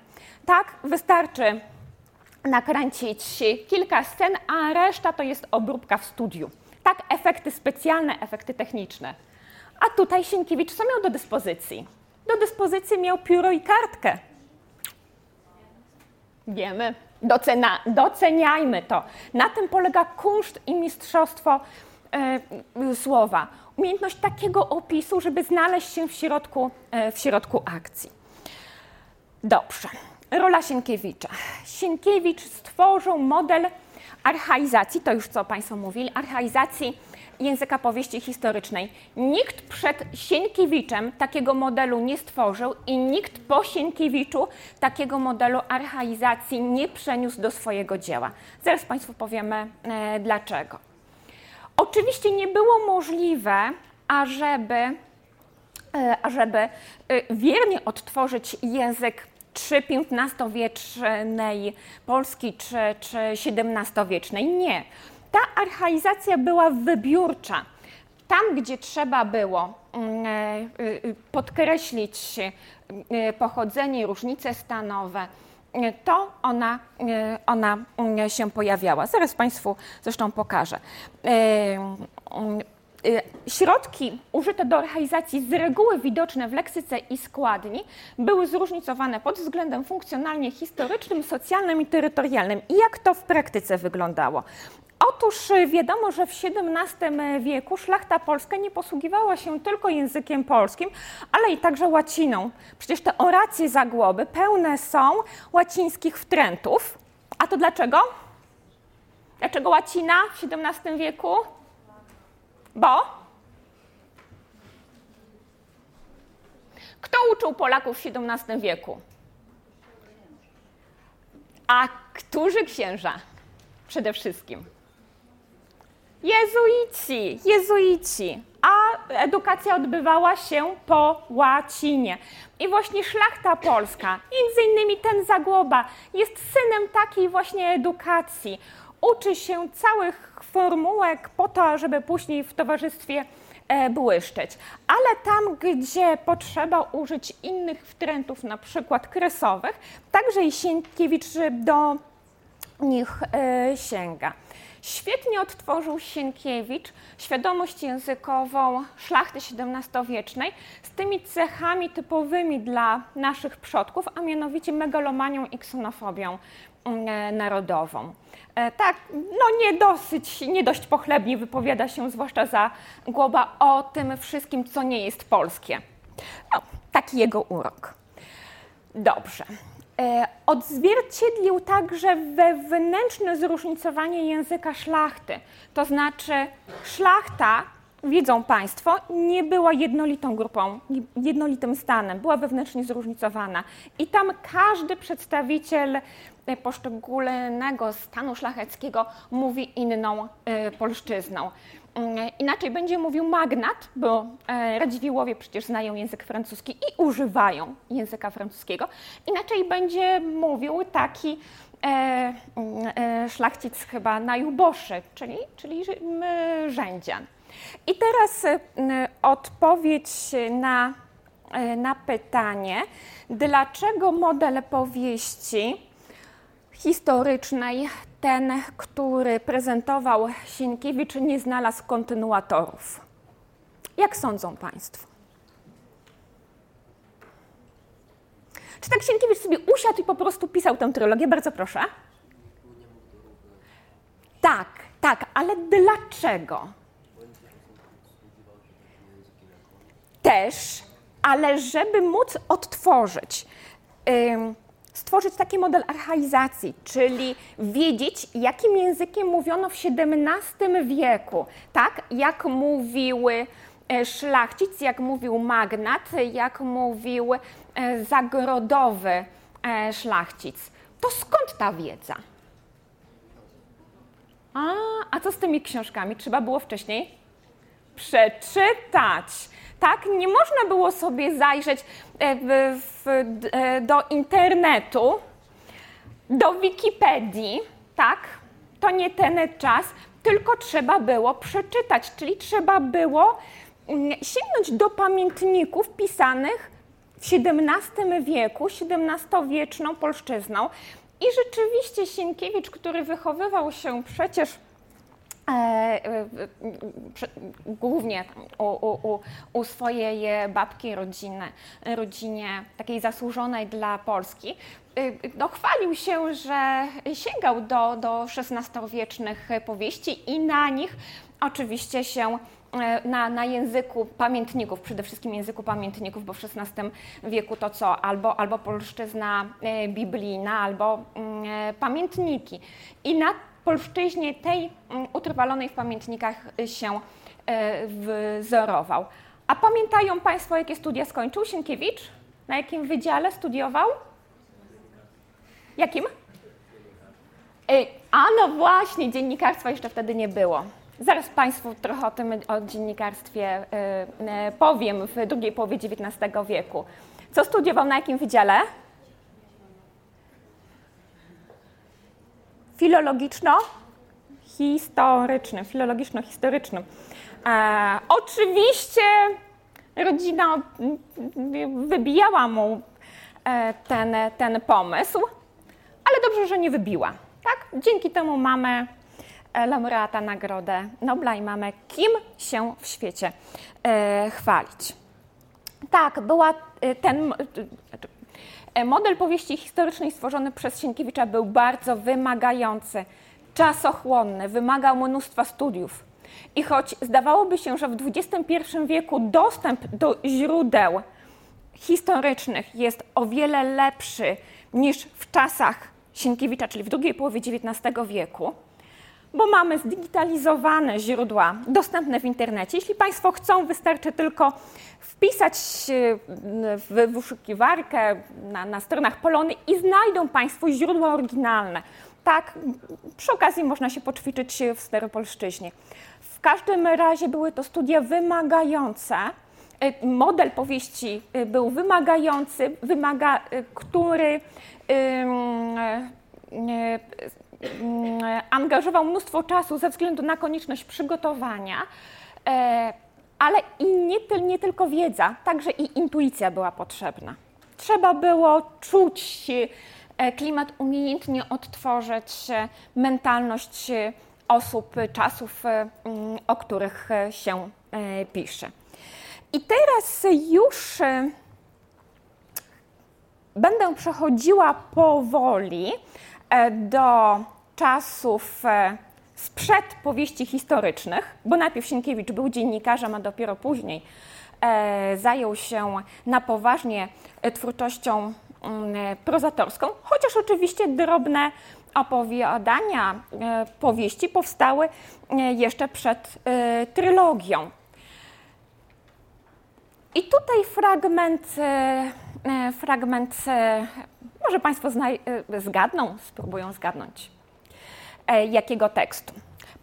Tak, wystarczy nakręcić kilka scen, a reszta to jest obróbka w studiu tak efekty specjalne, efekty techniczne. A tutaj Sienkiewicz co miał do dyspozycji? Do dyspozycji miał pióro i kartkę. Wiemy, docena, doceniajmy to. Na tym polega kunszt i mistrzostwo e, słowa. Umiejętność takiego opisu, żeby znaleźć się w środku, e, w środku akcji. Dobrze. Rola Sienkiewicza. Sienkiewicz stworzył model archaizacji, to już co Państwo mówili, archaizacji języka powieści historycznej. Nikt przed Sienkiewiczem takiego modelu nie stworzył i nikt po Sienkiewiczu takiego modelu archaizacji nie przeniósł do swojego dzieła. Zaraz Państwu powiemy e, dlaczego. Oczywiście nie było możliwe, ażeby, e, ażeby e, wiernie odtworzyć język czy XV-wiecznej Polski, czy, czy XVII-wiecznej. Nie. Ta archaizacja była wybiórcza. Tam, gdzie trzeba było mm, e, e, podkreślić e, pochodzenie, różnice stanowe, to ona, ona mm, się pojawiała. Zaraz Państwu zresztą pokażę. Y, środki użyte do archaizacji z reguły widoczne w leksyce i składni były zróżnicowane pod względem funkcjonalnie historycznym, socjalnym i terytorialnym. I jak to w praktyce wyglądało? Otóż y, wiadomo, że w XVII wieku szlachta polska nie posługiwała się tylko językiem polskim, ale i także łaciną. Przecież te oracje zagłoby pełne są łacińskich wtrętów. A to dlaczego? Dlaczego łacina w XVII wieku? Bo kto uczył Polaków w XVII wieku? A którzy księża? Przede wszystkim. Jezuici, jezuici. A edukacja odbywała się po łacinie. I właśnie szlachta polska, między innymi ten Zagłoba, jest synem takiej właśnie edukacji. Uczy się całych formułek po to, żeby później w towarzystwie e, błyszczeć. Ale tam, gdzie potrzeba użyć innych wtrętów, na przykład kresowych, także i Sienkiewicz do nich e, sięga. Świetnie odtworzył Sienkiewicz świadomość językową szlachty XVII-wiecznej z tymi cechami typowymi dla naszych przodków, a mianowicie megalomanią i ksenofobią narodową. E, tak, no nie dosyć, nie dość pochlebnie wypowiada się, zwłaszcza za Głoba, o tym wszystkim, co nie jest polskie. No, taki jego urok. Dobrze. E, odzwierciedlił także wewnętrzne zróżnicowanie języka szlachty. To znaczy, szlachta, wiedzą Państwo, nie była jednolitą grupą, jednolitym stanem, była wewnętrznie zróżnicowana. I tam każdy przedstawiciel e, poszczególnego stanu szlacheckiego mówi inną e, polszczyzną. Mm, inaczej będzie mówił magnat, bo e, Radziwiłłowie przecież znają język francuski i używają języka francuskiego. Inaczej będzie mówił taki e, mm, e, szlachcic chyba najuboższy, czyli, czyli rzędzian. I teraz odpowiedź na, na pytanie, dlaczego model powieści historycznej ten, który prezentował Sienkiewicz, nie znalazł kontynuatorów. Jak sądzą Państwo? Czy tak Sienkiewicz sobie usiadł i po prostu pisał tę trylogię? Bardzo proszę. Tak, tak, ale dlaczego? Też, ale żeby móc odtworzyć stworzyć taki model archaizacji, czyli wiedzieć, jakim językiem mówiono w XVII wieku, tak? Jak mówiły e, szlachcic, jak mówił magnat, jak mówił e, zagrodowy e, szlachcic. To skąd ta wiedza? A, a co z tymi książkami? Trzeba było wcześniej przeczytać. Tak, nie można było sobie zajrzeć e, w, w, e, do internetu, do Wikipedii, tak? To nie ten czas, tylko trzeba było przeczytać, czyli trzeba było mm, sięgnąć do pamiętników pisanych w XVII wieku, XVII-wieczną polszczyzną. I rzeczywiście Sienkiewicz, który wychowywał się przecież głównie u, u, u, swojej babki rodziny, rodzinie takiej zasłużonej dla Polski, y, no, chwalił się, że sięgał do, do XVI-wiecznych powieści i na nich oczywiście się e, na, na języku pamiętników, przede wszystkim języku pamiętników, bo w XVI wieku to co? Albo, albo polszczyzna biblijna, albo mm, pamiętniki. I na polszczyźnie tej mm, utrwalonej w pamiętnikach się e, wzorował. A pamiętają Państwo, jakie studia skończył Sienkiewicz? Na jakim wydziale studiował? Jakim? E, a no właśnie, dziennikarstwa jeszcze wtedy nie było. Zaraz Państwu trochę o tym, o dziennikarstwie e, powiem w drugiej połowie XIX wieku. Co studiował na jakim wydziale? Filologiczno-historycznym, filologiczno-historycznym. E, oczywiście rodzina wybijała mu e, ten, ten pomysł, ale dobrze, że nie wybiła. Tak? Dzięki temu mamy e, laureata Nagrodę Nobla i mamy kim się w świecie e, chwalić. Tak, była ten, model powieści historycznej stworzony przez Sienkiewicza był bardzo wymagający, czasochłonny, wymagał mnóstwa studiów. I choć zdawałoby się, że w XXI wieku dostęp do źródeł historycznych jest o wiele lepszy niż w czasach Sienkiewicza, czyli w drugiej połowie XIX wieku, bo mamy zdigitalizowane źródła dostępne w internecie. Jeśli Państwo chcą, wystarczy tylko wpisać w wyszukiwarkę na, na stronach Polony i znajdą Państwo źródła oryginalne. Tak, przy okazji można się poćwiczyć w Staropolszczyźnie. W każdym razie były to studia wymagające. Model powieści był wymagający, wymaga, który angażował mnóstwo czasu ze względu na konieczność przygotowania. E, ale i nie, nie tylko wiedza, także i intuicja była potrzebna. Trzeba było czuć e, klimat, umiejętnie odtworzyć mentalność osób, czasów, mm, o których się pisze. I teraz już będę przechodziła powoli do czasów sprzed powieści historycznych, bo najpierw Sienkiewicz był dziennikarzem, a dopiero później e, zajął się na poważnie twórczością mm, prozatorską, chociaż oczywiście drobne opowiadania, e, powieści powstały e, jeszcze przed e, trylogią. I tutaj fragment, e, e, fragment może Państwo zgadną, spróbują zgadnąć. E, jakiego tekstu.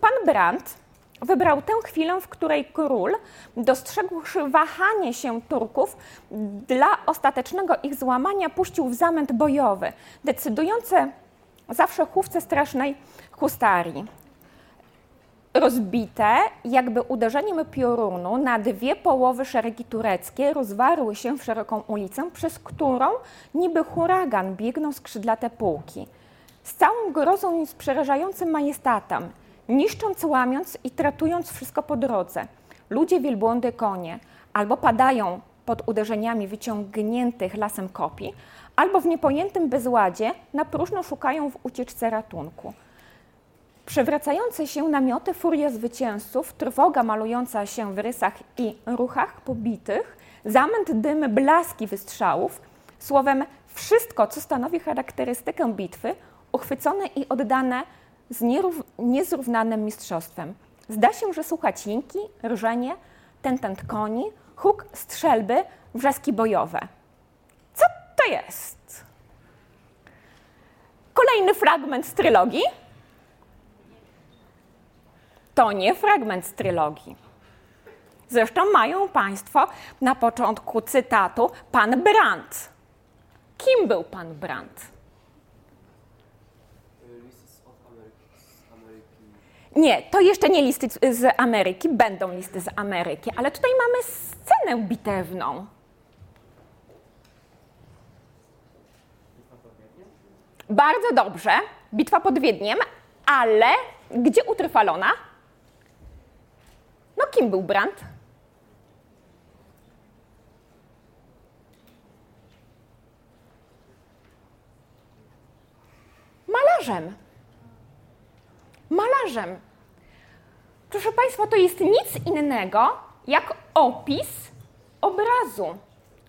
Pan Brandt wybrał tę chwilę, w której król, dostrzegłszy wahanie się Turków, dla ostatecznego ich złamania puścił w zamęt bojowy, decydujące zawsze chówce strasznej hustarii. Rozbite, jakby uderzeniem piorunu, na dwie połowy szeregi tureckie rozwarły się w szeroką ulicę, przez którą niby huragan biegną skrzydlate pułki z całą grozą i z przerażającym majestatem, niszcząc, łamiąc i tratując wszystko po drodze. Ludzie, wielbłądy, konie albo padają pod uderzeniami wyciągniętych lasem kopii, albo w niepojętym bezładzie na próżno szukają w ucieczce ratunku. Przewracające się namioty, furia zwycięzców, trwoga malująca się w rysach i ruchach pobitych, zamęt, dym, blaski wystrzałów, słowem wszystko, co stanowi charakterystykę bitwy, uchwycone i oddane z niezrównanym mistrzostwem. Zda się, że słuchać jęki, rżenie, tentent koni, huk strzelby, wrzaski bojowe. Co to jest? Kolejny fragment z trylogii. To nie fragment z trylogii. Zresztą mają Państwo na początku cytatu pan Brandt. Kim był pan Brandt? Nie, to jeszcze nie listy z Ameryki, będą listy z Ameryki, ale tutaj mamy scenę bitewną. Bardzo dobrze, bitwa pod Wiedniem, ale gdzie utrwalona? No kim był Brandt? Malarzem. Malarzem. Proszę Państwa, to jest nic innego jak opis obrazu.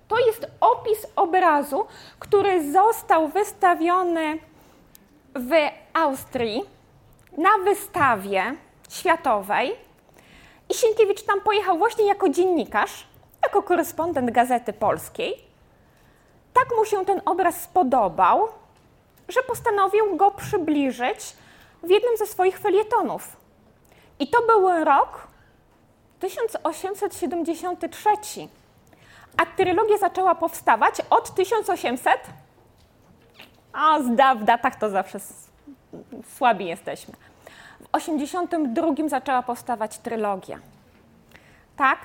To jest opis obrazu, który został wystawiony w Austrii na wystawie światowej. I Sienkiewicz tam pojechał właśnie jako dziennikarz, jako korespondent Gazety Polskiej. Tak mu się ten obraz spodobał, że postanowił go przybliżyć w jednym ze swoich felietonów. I to był rok 1873. A trylogia zaczęła powstawać od 1800. A w datach to zawsze słabi jesteśmy. W 82 zaczęła powstawać trylogia. Tak?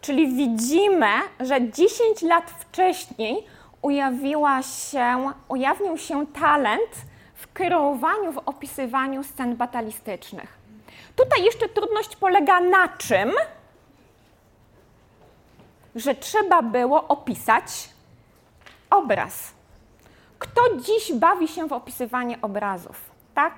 Czyli widzimy, że 10 lat wcześniej ujawiła się, ujawnił się talent w kreowaniu, w opisywaniu scen batalistycznych. Tutaj jeszcze trudność polega na czym? Że trzeba było opisać obraz. Kto dziś bawi się w opisywanie obrazów? Tak?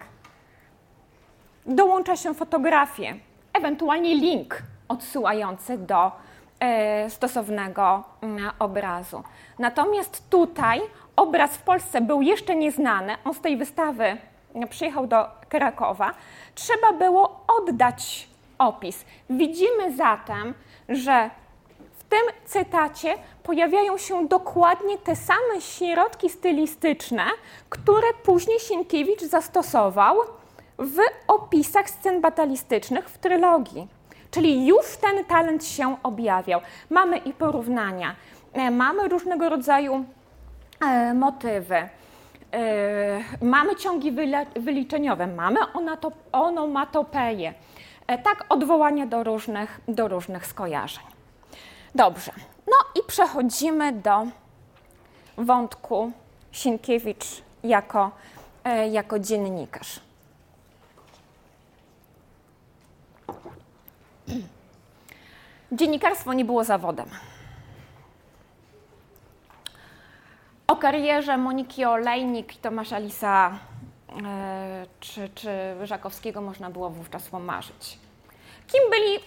Dołącza się fotografię, ewentualnie link odsyłający do e, stosownego mm, obrazu. Natomiast tutaj obraz w Polsce był jeszcze nieznany. On z tej wystawy przyjechał do Krakowa, trzeba było oddać opis. Widzimy zatem, że w tym cytacie pojawiają się dokładnie te same środki stylistyczne, które później Sienkiewicz zastosował w opisach scen batalistycznych w trylogii. Czyli już ten talent się objawiał. Mamy i porównania, e, mamy różnego rodzaju e, motywy. Yy, mamy ciągi wyliczeniowe, mamy onomatopeje, e, tak odwołanie do różnych, do różnych skojarzeń. Dobrze, no i przechodzimy do wątku Sienkiewicz jako, e, jako dziennikarz. Dziennikarstwo nie było zawodem. O karierze Moniki Olejnik i Tomasza Lisa e, czy, czy Żakowskiego można było wówczas pomarzyć. Kim byli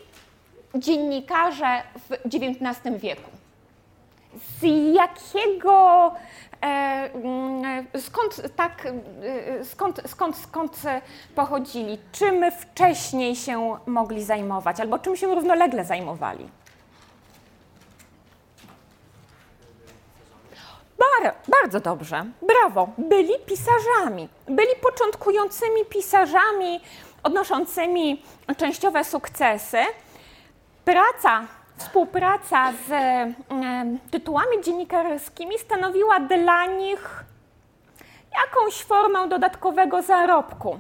dziennikarze w XIX wieku? Z jakiego, e, mm, skąd tak, e, skąd, skąd, skąd pochodzili? Czym wcześniej się mogli zajmować albo czym się równolegle zajmowali? Bar bardzo dobrze, brawo. Byli pisarzami, byli początkującymi pisarzami odnoszącymi częściowe sukcesy. Praca, współpraca z e, tytułami dziennikarskimi stanowiła dla nich jakąś formę dodatkowego zarobku.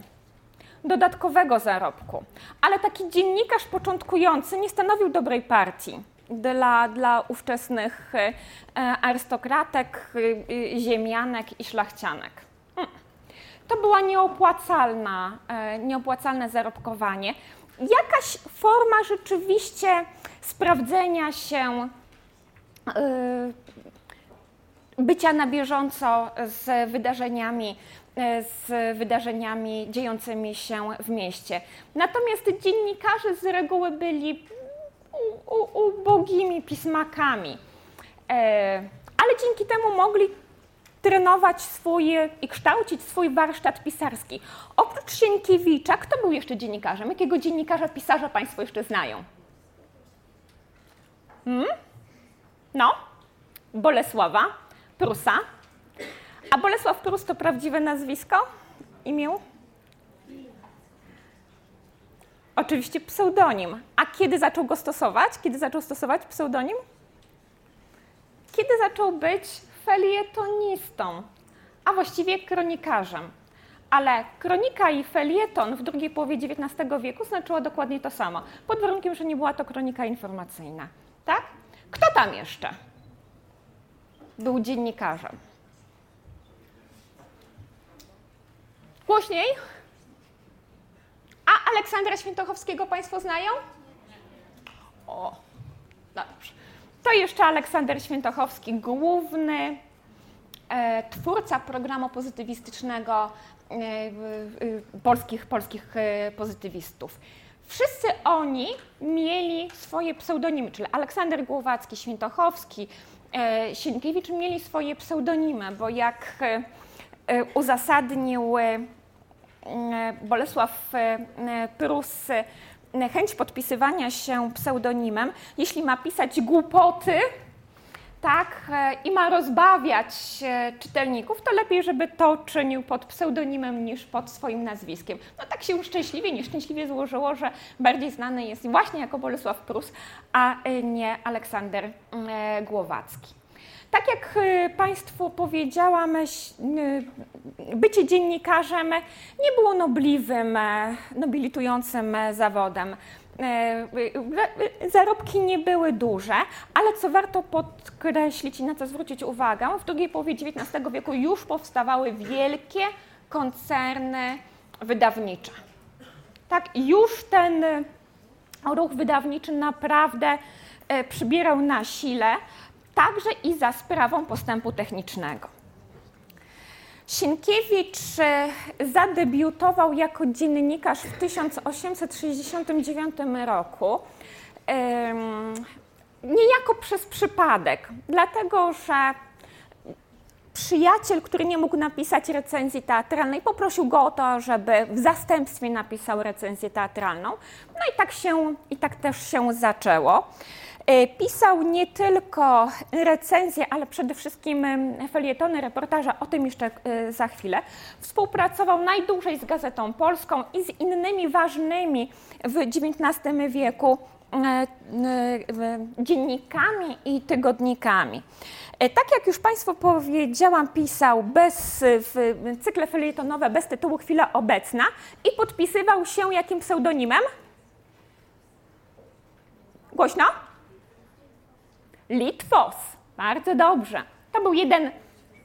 Dodatkowego zarobku. Ale taki dziennikarz początkujący nie stanowił dobrej partii dla, dla ówczesnych e, arystokratek, e, ziemianek i szlachcianek. Hmm. To była nieopłacalna, e, nieopłacalne zarobkowanie. Jakaś forma rzeczywiście sprawdzenia się, bycia na bieżąco z wydarzeniami, z wydarzeniami dziejącymi się w mieście. Natomiast dziennikarze z reguły byli ubogimi pismakami. E, ale dzięki temu mogli trenować swój i kształcić swój warsztat pisarski. Oprócz Sienkiewicza, kto był jeszcze dziennikarzem? Jakiego dziennikarza, pisarza Państwo jeszcze znają? Hmm? No, Bolesława Prusa. A Bolesław Prus to prawdziwe nazwisko? Imię? Oczywiście pseudonim. A kiedy zaczął go stosować? Kiedy zaczął stosować pseudonim? Kiedy zaczął być felietonistą, a właściwie kronikarzem. Ale kronika i felieton w drugiej połowie XIX wieku znaczyło dokładnie to samo, pod warunkiem, że nie była to kronika informacyjna. Tak? Kto tam jeszcze był dziennikarzem? Głośniej? A Aleksandra Świętochowskiego Państwo znają? O, dobrze. To jeszcze Aleksander Świętochowski, główny e, twórca programu pozytywistycznego e, e, polskich, polskich e, pozytywistów. Wszyscy oni mieli swoje pseudonimy, czyli Aleksander Głowacki, Świętochowski, e, Sienkiewicz mieli swoje pseudonimy, bo jak e, uzasadnił Bolesław e, Prus e, chęć podpisywania się pseudonimem, jeśli ma pisać głupoty, tak, i ma rozbawiać czytelników, to lepiej, żeby to czynił pod pseudonimem niż pod swoim nazwiskiem. No tak się szczęśliwie, nieszczęśliwie złożyło, że bardziej znany jest właśnie jako Bolesław Prus, a nie Aleksander Głowacki. Tak jak y, Państwu powiedziałam, y, bycie dziennikarzem nie było nobliwym, e, nobilitującym e, zawodem. E, zarobki nie były duże, ale co warto podkreślić i na co zwrócić uwagę, w drugiej połowie XIX wieku już powstawały wielkie koncerny wydawnicze. Tak, już ten ruch wydawniczy naprawdę przybierał na sile, także i za sprawą postępu technicznego. Sienkiewicz e, zadebiutował jako dziennikarz w 1869 roku. Niejako przez przypadek, dlatego że przyjaciel, który nie mógł napisać recenzji teatralnej, poprosił go o to, żeby w zastępstwie napisał recenzję teatralną. No i tak się, i tak też się zaczęło. E, pisał nie tylko recenzje, ale przede wszystkim felietony, reportaże, o tym jeszcze e, za chwilę. Współpracował najdłużej z Gazetą Polską i z innymi ważnymi w XIX wieku e, dziennikami i tygodnikami. Tak jak już Państwu powiedziałam, pisał bez, w cykle felietonowe bez tytułu Chwila Obecna i podpisywał się jakim pseudonimem? Głośno? Litwos. Bardzo dobrze. To był jeden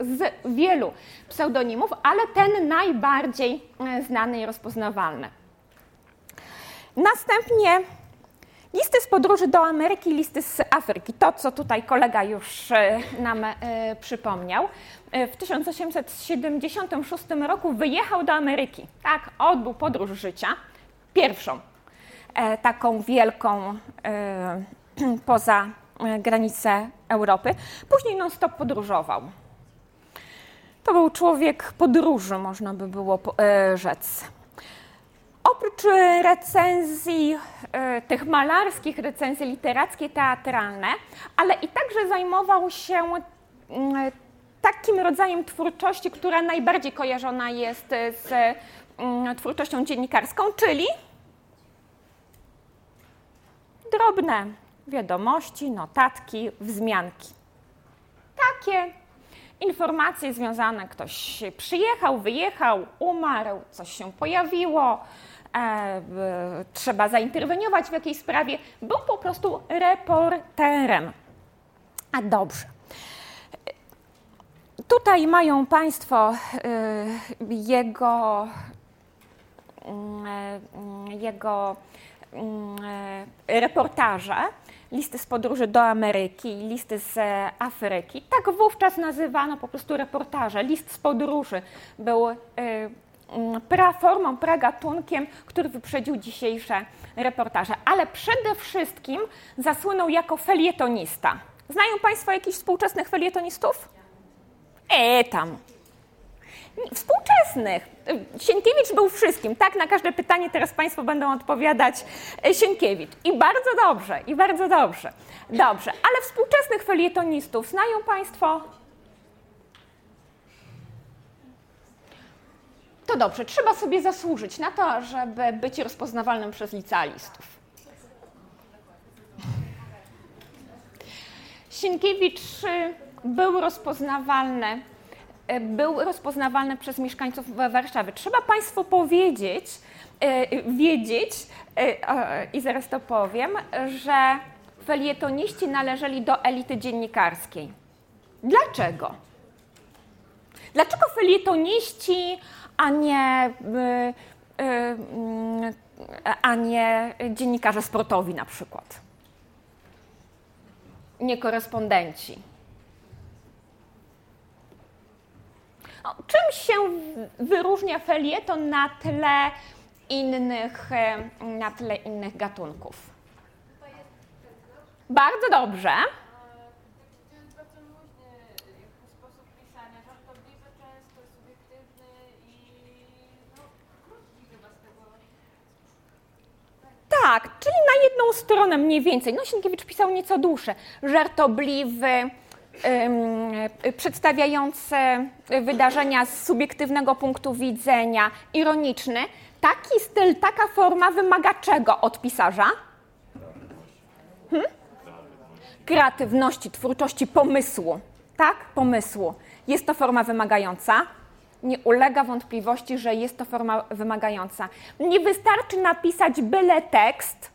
z wielu pseudonimów, ale ten najbardziej e, znany i rozpoznawalny. Następnie Listy z podróży do Ameryki, listy z Afryki. To, co tutaj kolega już e, nam e, przypomniał. W 1876 roku wyjechał do Ameryki. Tak, odbył podróż życia. Pierwszą taką wielką poza granice Europy. Później non-stop podróżował. To był człowiek podróży, można by było rzec. Oprócz e, recenzji e, tych malarskich, recenzje literackie, teatralne, ale i także zajmował się mm, takim rodzajem twórczości, która najbardziej kojarzona jest z mm, twórczością dziennikarską, czyli drobne wiadomości, notatki, wzmianki. Takie informacje związane, ktoś przyjechał, wyjechał, umarł, coś się pojawiło, E, trzeba zainterweniować w jakiejś sprawie, był po prostu reporterem. A dobrze. Tutaj mają Państwo e, jego, mm, e, jego mm, reportaże, listy z podróży do Ameryki, listy z Afryki. Tak wówczas nazywano po prostu reportaże. List z podróży był Mm, praformą, pragatunkiem, który wyprzedził dzisiejsze reportaże. Ale przede wszystkim zasłynął jako felietonista. Znają Państwo jakichś współczesnych felietonistów? E, tam. Współczesnych. Sienkiewicz był wszystkim, tak? Na każde pytanie teraz Państwo będą odpowiadać e, Sienkiewicz. I bardzo dobrze, i bardzo dobrze. Dobrze, ale współczesnych felietonistów znają Państwo? To dobrze, trzeba sobie zasłużyć na to, żeby być rozpoznawalnym przez licealistów. Sienkiewicz y, był rozpoznawalny, był rozpoznawalny przez mieszkańców Warszawy. Trzeba Państwu powiedzieć, y, wiedzieć, i zaraz to powiem, że felietoniści należeli do elity dziennikarskiej. Dlaczego? Dlaczego felietoniści a nie, y, y, y, a nie dziennikarze sportowi na przykład. Nie korespondenci. Czym się wyróżnia felieton na tle innych, na tle innych gatunków? Bardzo dobrze. Tak, czyli na jedną stronę mniej więcej. No, Sienkiewicz pisał nieco dłuższe. Żartobliwy, przedstawiający wydarzenia z subiektywnego punktu widzenia, ironiczny. Taki styl, taka forma wymaga czego od pisarza? Hmm? Kreatywności, twórczości, pomysłu. Tak? Pomysłu. Jest to forma wymagająca nie ulega wątpliwości, że jest to forma wymagająca. Nie wystarczy napisać byle tekst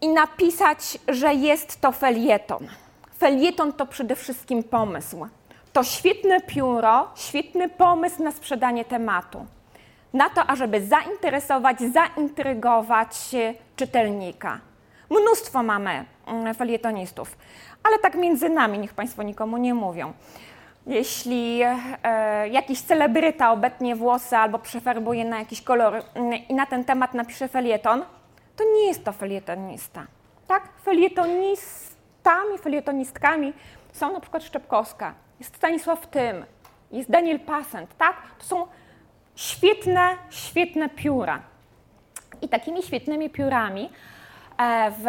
i napisać, że jest to felieton. Felieton to przede wszystkim pomysł. To świetne pióro, świetny pomysł na sprzedanie tematu. Na to, ażeby zainteresować, zaintrygować czytelnika. Mnóstwo mamy mm, felietonistów, ale tak między nami, niech Państwo nikomu nie mówią. Jeśli e, jakiś celebryta obetnie włosy albo przefarbuje na jakiś kolor mm, i na ten temat napisze felieton, to nie jest to felietonista. Tak? Felietonistami, felietonistkami są na przykład Szczepkowska, jest Stanisław Tym, jest Daniel Passent, tak? To są świetne, świetne pióra. I takimi świetnymi piórami E, w,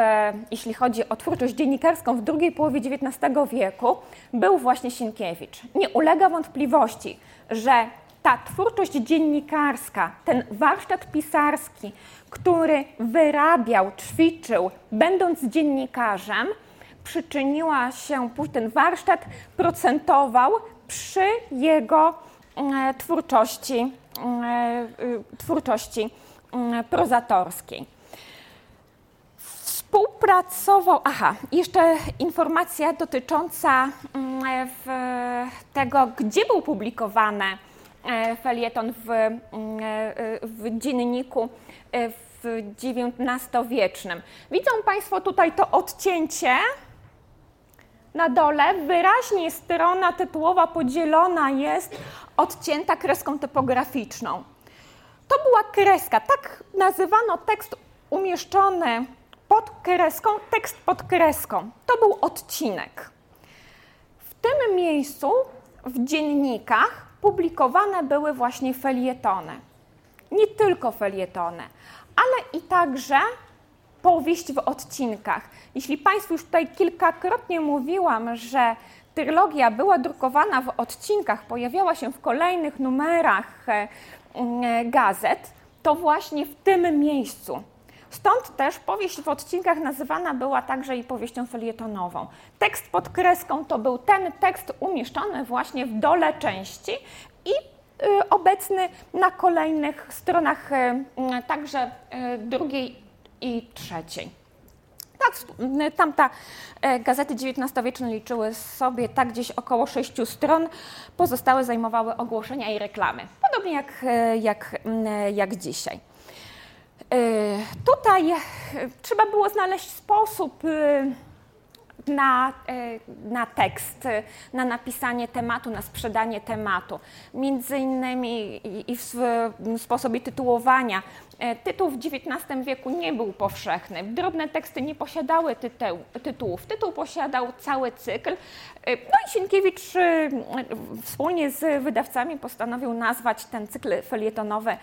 jeśli chodzi o twórczość dziennikarską w drugiej połowie XIX wieku, był właśnie Sienkiewicz. Nie ulega wątpliwości, że ta twórczość dziennikarska, ten warsztat pisarski, który wyrabiał, ćwiczył, będąc dziennikarzem, przyczyniła się, ten warsztat procentował przy jego e, twórczości, e, twórczości prozatorskiej współpracował. Aha, jeszcze informacja dotycząca mm, tego, gdzie był publikowany e, felieton w, mm, e, w dzienniku. E, XIX-wiecznym. Widzą Państwo tutaj to odcięcie na dole wyraźnie strona tytułowa podzielona jest, odcięta kreską typograficzną. To była kreska, tak nazywano tekst umieszczony pod kreską, tekst pod kreską. To był odcinek. W tym miejscu w dziennikach publikowane były właśnie felietony. Nie tylko felietony, ale i także powieść w odcinkach. Jeśli Państwu już tutaj kilkakrotnie mówiłam, że trylogia była drukowana w odcinkach, pojawiała się w kolejnych numerach e, e, gazet, to właśnie w tym miejscu. Stąd też powieść w odcinkach nazywana była także i powieścią felietonową. Tekst pod kreską to był ten tekst umieszczony właśnie w dole części i y, obecny na kolejnych stronach y, także y, drugiej i trzeciej. Tak, tamta e, gazety XIX-wieczne liczyły sobie tak gdzieś około sześciu stron, pozostałe zajmowały ogłoszenia i reklamy, podobnie jak, e, jak, jak dzisiaj. E, tutaj trzeba było znaleźć sposób na, e, na tekst, na napisanie tematu, na sprzedanie tematu. Między innymi i w sposobie tytułowania. E, tytuł w XIX wieku nie był powszechny. Drobne teksty nie posiadały tytuł, tytułów. Tytuł posiadał cały cykl. E, no i Sienkiewicz wspólnie z wydawcami postanowił nazwać ten cykl felietonowy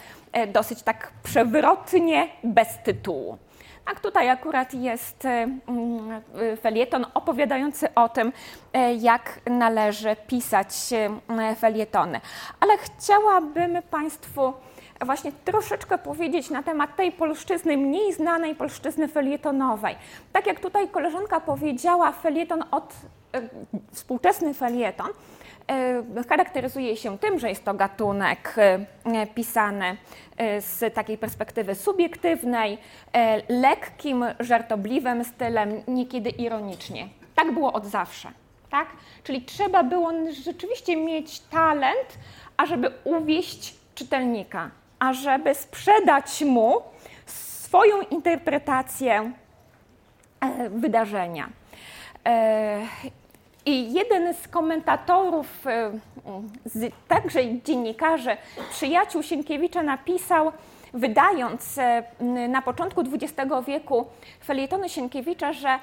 dosyć tak przewrotnie, bez tytułu. Tak, tutaj akurat jest e, mm, e, felieton opowiadający o tym, e, jak należy pisać felietony. Ale chciałabym Państwu właśnie troszeczkę powiedzieć na temat tej polszczyzny, mniej znanej polszczyzny felietonowej. Tak jak tutaj koleżanka powiedziała, felieton od współczesny felieton E, charakteryzuje się tym, że jest to gatunek e, pisany e, z takiej perspektywy subiektywnej, lekkim, żartobliwym stylem, niekiedy ironicznie. Tak było od zawsze. Tak? Czyli trzeba było rzeczywiście mieć talent, ażeby uwieść czytelnika, ażeby sprzedać mu swoją interpretację wydarzenia. I jeden z komentatorów, e, także dziennikarzy, przyjaciół Sienkiewicza napisał, wydając e, na początku XX wieku felietony Sienkiewicza, że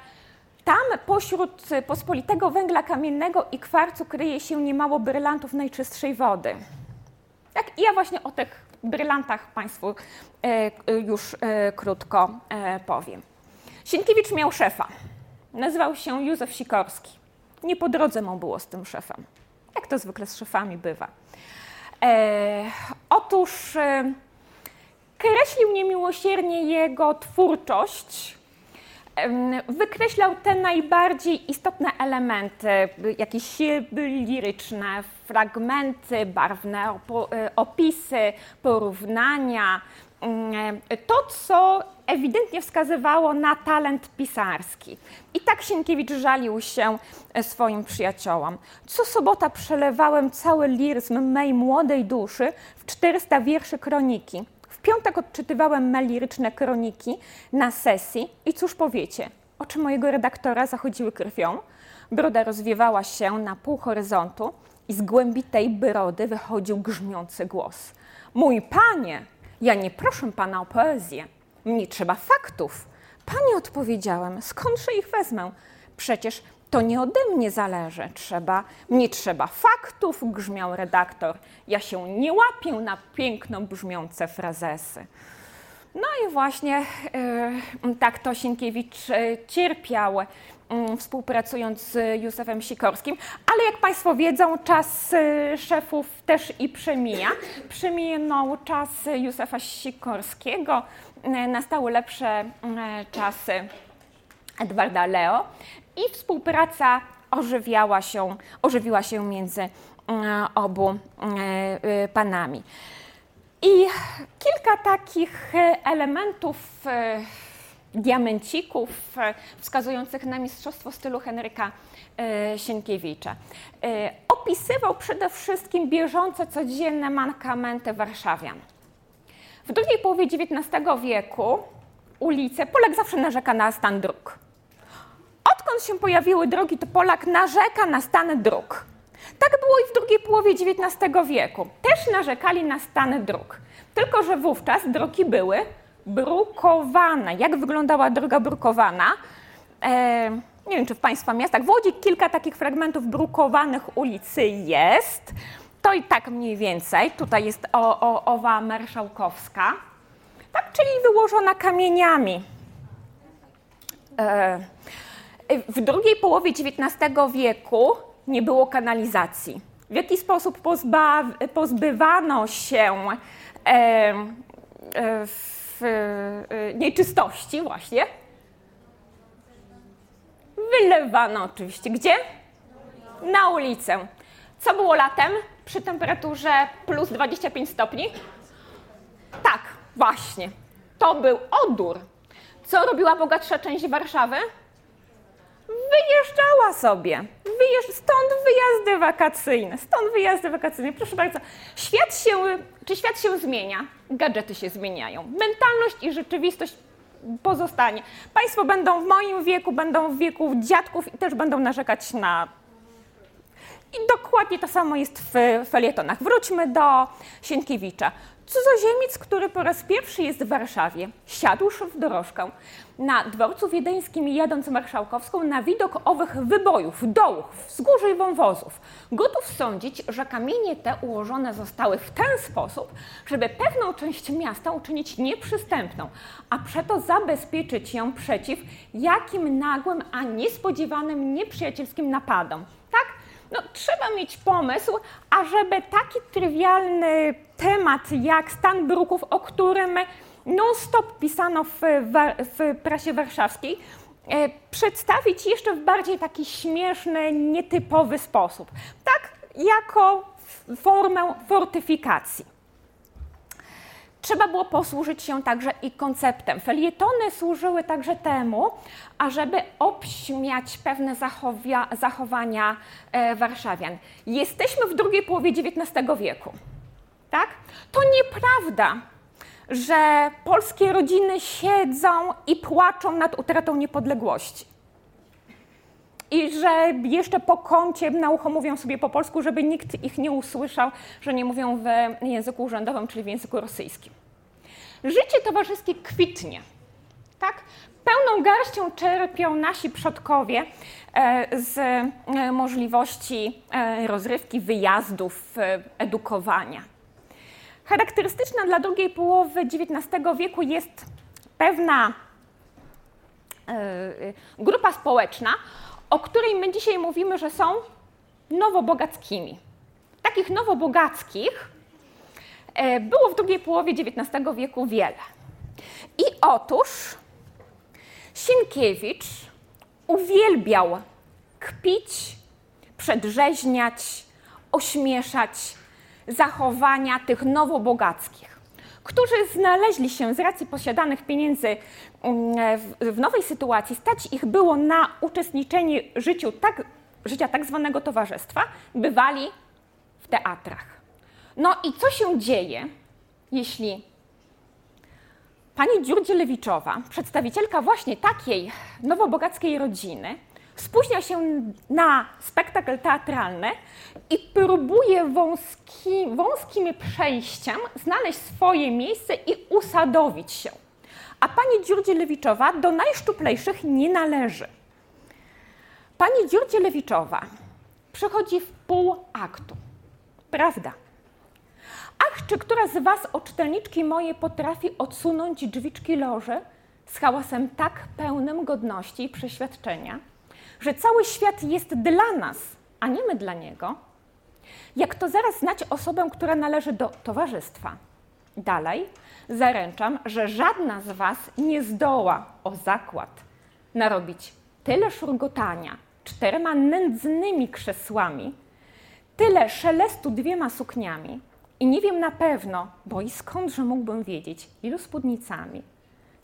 tam pośród pospolitego węgla kamiennego i kwarcu kryje się niemało brylantów najczystszej wody. Tak, i ja właśnie o tych brylantach Państwu e, już krótko powiem. Sienkiewicz miał szefa. Nazywał się Józef Sikorski. Nie po drodze mu było z tym szefem, jak to zwykle z szefami bywa. E, otóż e, kreślił niemiłosiernie jego twórczość, wykreślał te najbardziej istotne elementy, jakieś liryczne, fragmenty, barwne e, opisy, porównania, to, co ewidentnie wskazywało na talent pisarski. I tak Sienkiewicz żalił się e, swoim przyjaciołom. Co sobota przelewałem cały liryzm mej młodej duszy w 400 wierszy kroniki. W piątek odczytywałem me liryczne kroniki na sesji i cóż powiecie? Oczy mojego redaktora zachodziły krwią, broda rozwiewała się na pół horyzontu i z głębi tej brody wychodził grzmiący głos. Mój panie, ja nie proszę pana o poezję, mnie trzeba faktów. Panie odpowiedziałem, skądże ich wezmę? Przecież to nie ode mnie zależy. Trzeba, mnie trzeba faktów, grzmiał redaktor. Ja się nie łapię na piękno brzmiące frazesy. No i właśnie yy, tak to Sienkiewicz yy, cierpiał, współpracując z Józefem Sikorskim, ale jak Państwo wiedzą, czas y, szefów też i przemija. Przeminął czas Józefa Sikorskiego, E, nastały lepsze e, czasy Edwarda Leo i współpraca ożywiała się, ożywiła się między obu panami. I kilka takich elementów, diamencików wskazujących na mistrzostwo stylu Henryka Sienkiewicza. Opisywał przede wszystkim bieżące, codzienne mankamenty warszawian W drugiej połowie XIX wieku ulice, Polak zawsze narzeka na stan dróg. Odkąd się pojawiły drogi, to Polak narzeka na stan dróg. Tak było i w drugiej połowie XIX wieku. Też narzekali na stan dróg. Tylko, że wówczas drogi były brukowane. Jak wyglądała droga brukowana? E, nie wiem, czy w Państwa miastach. W Łodzi kilka takich fragmentów brukowanych ulicy jest. To i tak mniej więcej. Tutaj jest o, o, owa marszałkowska. Tak, czyli wyłożona kamieniami. E, w drugiej połowie XIX wieku nie było kanalizacji. W jaki sposób pozbywano się e, e, w, e, nieczystości właśnie? Wylewano oczywiście. Gdzie? Na ulicę. Co było latem przy temperaturze plus 25 stopni? Tak, właśnie. To był odór. Co robiła bogatsza część Warszawy? Wyjeżdżała sobie. Wyjeżdż... Stąd wyjazdy wakacyjne. Stąd wyjazdy wakacyjne. Proszę bardzo, świat się, czy świat się zmienia? Gadżety się zmieniają. Mentalność i rzeczywistość pozostanie. Państwo będą w moim wieku, będą w wieku dziadków i też będą narzekać na. I dokładnie to samo jest w felietonach. Wróćmy do Sienkiewicza. Cudzoziemiec, który po raz pierwszy jest w Warszawie, siadłszy w dorożkę na dworcu wiedeńskim jadąc marszałkowską na widok owych wybojów, dołów, wzgórz i wąwozów, gotów sądzić, że kamienie te ułożone zostały w ten sposób, żeby pewną część miasta uczynić nieprzystępną, a przeto zabezpieczyć ją przeciw jakim nagłym, a niespodziewanym nieprzyjacielskim napadom. Tak? No, trzeba mieć pomysł, ażeby taki trywialny temat jak stan bruków, o którym non-stop pisano w, w prasie warszawskiej, e, przedstawić jeszcze w bardziej taki śmieszny, nietypowy sposób. Tak, jako formę fortyfikacji. Trzeba było posłużyć się także i konceptem. Felietony służyły także temu, ażeby obśmiać pewne zachowia, zachowania e, warszawian. Jesteśmy w drugiej połowie XIX wieku. Tak? To nieprawda, że polskie rodziny siedzą i płaczą nad utratą niepodległości. I że jeszcze po kącie na ucho mówią sobie po polsku, żeby nikt ich nie usłyszał, że nie mówią w języku urzędowym, czyli w języku rosyjskim. Życie towarzyskie kwitnie. Tak? Pełną garścią czerpią nasi przodkowie e, z e, możliwości e, rozrywki, wyjazdów, edukowania. Charakterystyczna dla drugiej połowy XIX wieku jest pewna grupa społeczna, o której my dzisiaj mówimy, że są nowobogackimi. Takich nowobogackich było w drugiej połowie XIX wieku wiele. I otóż Sienkiewicz uwielbiał kpić, przedrzeźniać, ośmieszać zachowania tych nowobogackich, którzy znaleźli się z racji posiadanych pieniędzy mm, w nowej sytuacji, stać ich było na uczestniczenie życiu tak, życia tak zwanego towarzystwa, bywali w teatrach. No i co się dzieje, jeśli pani Dziurdzielewiczowa, przedstawicielka właśnie takiej nowobogackiej rodziny, spóźnia się na spektakl teatralny i próbuje wąski, wąskim przejściem znaleźć swoje miejsce i usadowić się. A pani Dziurdzielewiczowa do najszczuplejszych nie należy. Pani Dziurdzielewiczowa przychodzi w pół aktu. Prawda. Ach, czy która z Was, o czytelniczki moje, potrafi odsunąć drzwiczki loży z hałasem tak pełnym godności i przeświadczenia, że cały świat jest dla nas, a nie my dla niego? Jak to zaraz znać osobę, która należy do towarzystwa? Dalej, zaręczam, że żadna z Was nie zdoła o zakład narobić tyle szurgotania czterema nędznymi krzesłami, tyle szelestu dwiema sukniami, i nie wiem na pewno, bo i skądże mógłbym wiedzieć, ilu spódnicami.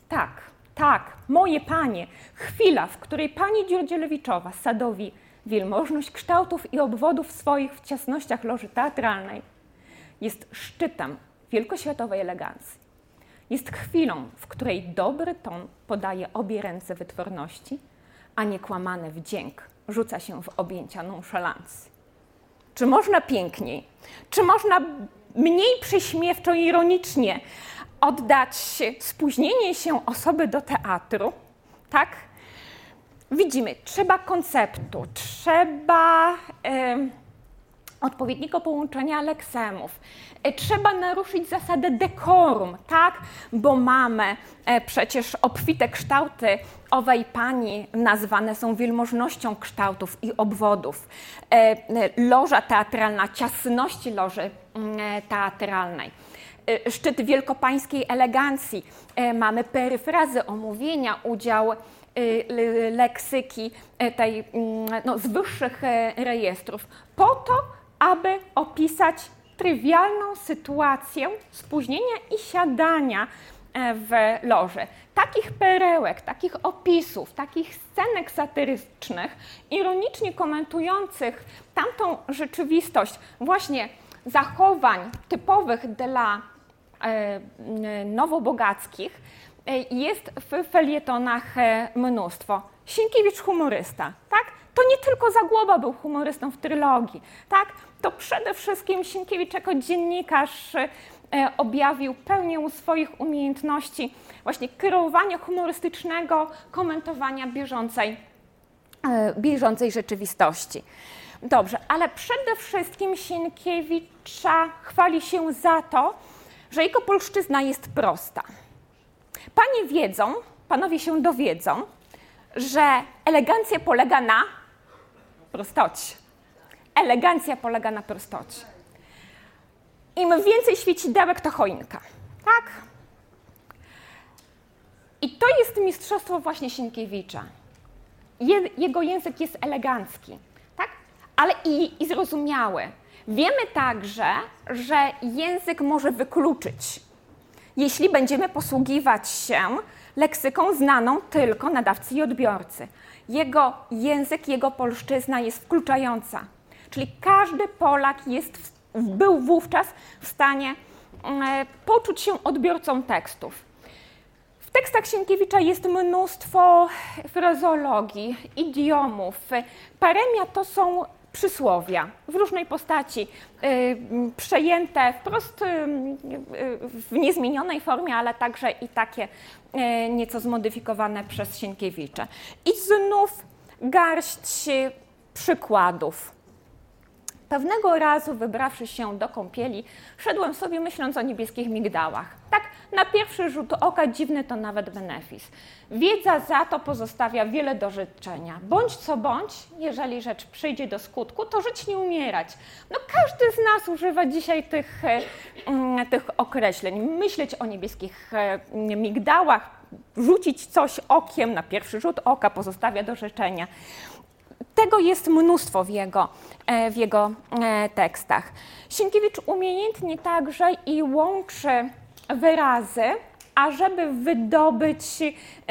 Tak, tak, moje panie, chwila, w której pani Dziurdzielewiczowa sadowi wielmożność kształtów i obwodów swoich w ciasnościach loży teatralnej, jest szczytem wielkoświatowej elegancji. jest chwilą, w której dobry ton podaje obie ręce wytworności, a niekłamany wdzięk rzuca się w objęcia nonszalancji. Czy można piękniej? Czy można mniej prześmiewczo ironicznie oddać spóźnienie się osoby do teatru? Tak? Widzimy, trzeba konceptu, trzeba. Yy, odpowiedniego połączenia leksemów. E, trzeba naruszyć zasadę dekorum, tak? Bo mamy e, przecież obfite kształty owej pani nazwane są wielmożnością kształtów i obwodów. E, loża teatralna, ciasności loży teatralnej. Szczyt wielkopańskiej elegancji. Mamy peryfrazy, omówienia, udział leksyki tej mm, no, z wyższych rejestrów. Po to, aby opisać trywialną sytuację spóźnienia i siadania e, w loży. Takich perełek, takich opisów, takich scenek satyrycznych, ironicznie komentujących tamtą rzeczywistość, właśnie zachowań typowych dla e, nowobogackich, e, jest w felietonach mnóstwo. Sienkiewicz humorysta, tak? To nie tylko Zagłoba był humorystą w trylogii, tak? To przede wszystkim Sienkiewicz jako dziennikarz e, objawił pełnię swoich umiejętności właśnie kierowania humorystycznego, komentowania bieżącej, e, bieżącej rzeczywistości. Dobrze, ale przede wszystkim Sienkiewicza chwali się za to, że jego polszczyzna jest prosta. Panie wiedzą, panowie się dowiedzą, że elegancja polega na prostocie. Elegancja polega na prostocie. Im więcej świecidełek, to choinka. Tak? I to jest mistrzostwo właśnie Sienkiewicza. Je, jego język jest elegancki? Ale i, i zrozumiały. Wiemy także, że język może wykluczyć, jeśli będziemy posługiwać się leksyką znaną tylko nadawcy i odbiorcy. Jego język, jego polszczyzna jest wkluczająca. Czyli każdy Polak jest, był wówczas w stanie mm, poczuć się odbiorcą tekstów. W tekstach Sienkiewicza jest mnóstwo frazologii, idiomów. Paremia to są przysłowia w różnej postaci, y, przejęte wprost y, w niezmienionej formie, ale także i takie y, nieco zmodyfikowane przez Sienkiewicza. I znów garść przykładów. Pewnego razu, wybrawszy się do kąpieli, szedłem sobie myśląc o niebieskich migdałach. Tak, na pierwszy rzut oka dziwny to nawet benefis. Wiedza za to pozostawia wiele do życzenia. Bądź co bądź, jeżeli rzecz przyjdzie do skutku, to żyć nie umierać. No każdy z nas używa dzisiaj tych, e, mm, tych określeń. Myśleć o niebieskich e, migdałach, rzucić coś okiem na pierwszy rzut oka pozostawia do życzenia. Tego jest mnóstwo w jego, e, w jego tekstach. Sienkiewicz umiejętnie także i łączy wyrazy, ażeby wydobyć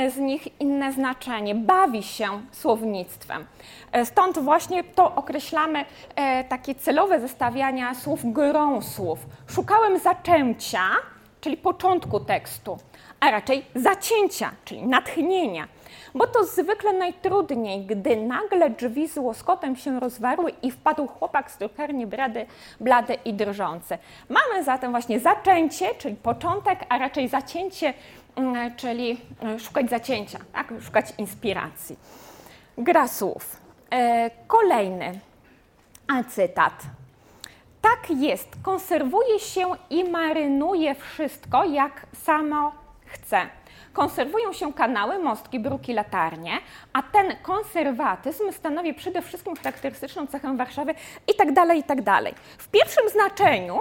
z nich inne znaczenie. Bawi się słownictwem. E, stąd właśnie to określamy takie celowe zestawiania słów grą słów. Szukałem zaczęcia, czyli początku tekstu, a raczej zacięcia, czyli natchnienia bo to zwykle najtrudniej, gdy nagle drzwi z łoskotem się rozwarły i wpadł chłopak z drukarni brady, blady i drżący. Mamy zatem właśnie zaczęcie, czyli początek, a raczej zacięcie, mm, czyli e, szukać zacięcia, tak? szukać inspiracji. Gra słów. E, kolejny cytat. Tak jest, konserwuje się i marynuje wszystko, jak samo chce konserwują się kanały, mostki, bruki, latarnie, a ten konserwatyzm stanowi przede wszystkim charakterystyczną cechę Warszawy i tak dalej, i tak dalej. W pierwszym znaczeniu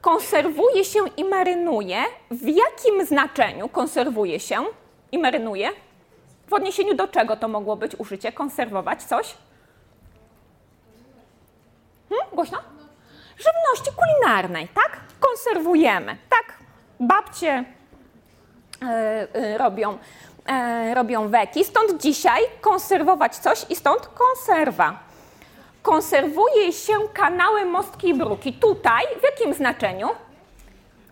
konserwuje się i marynuje. W jakim znaczeniu konserwuje się i marynuje? W odniesieniu do czego to mogło być użycie? Konserwować coś? Hmm? Głośno? Żywności kulinarnej, tak? Konserwujemy, tak? Babcie robią, e, robią weki. Stąd dzisiaj konserwować coś i stąd konserwa. Konserwuje się kanały, mostki i bruki. Tutaj w jakim znaczeniu?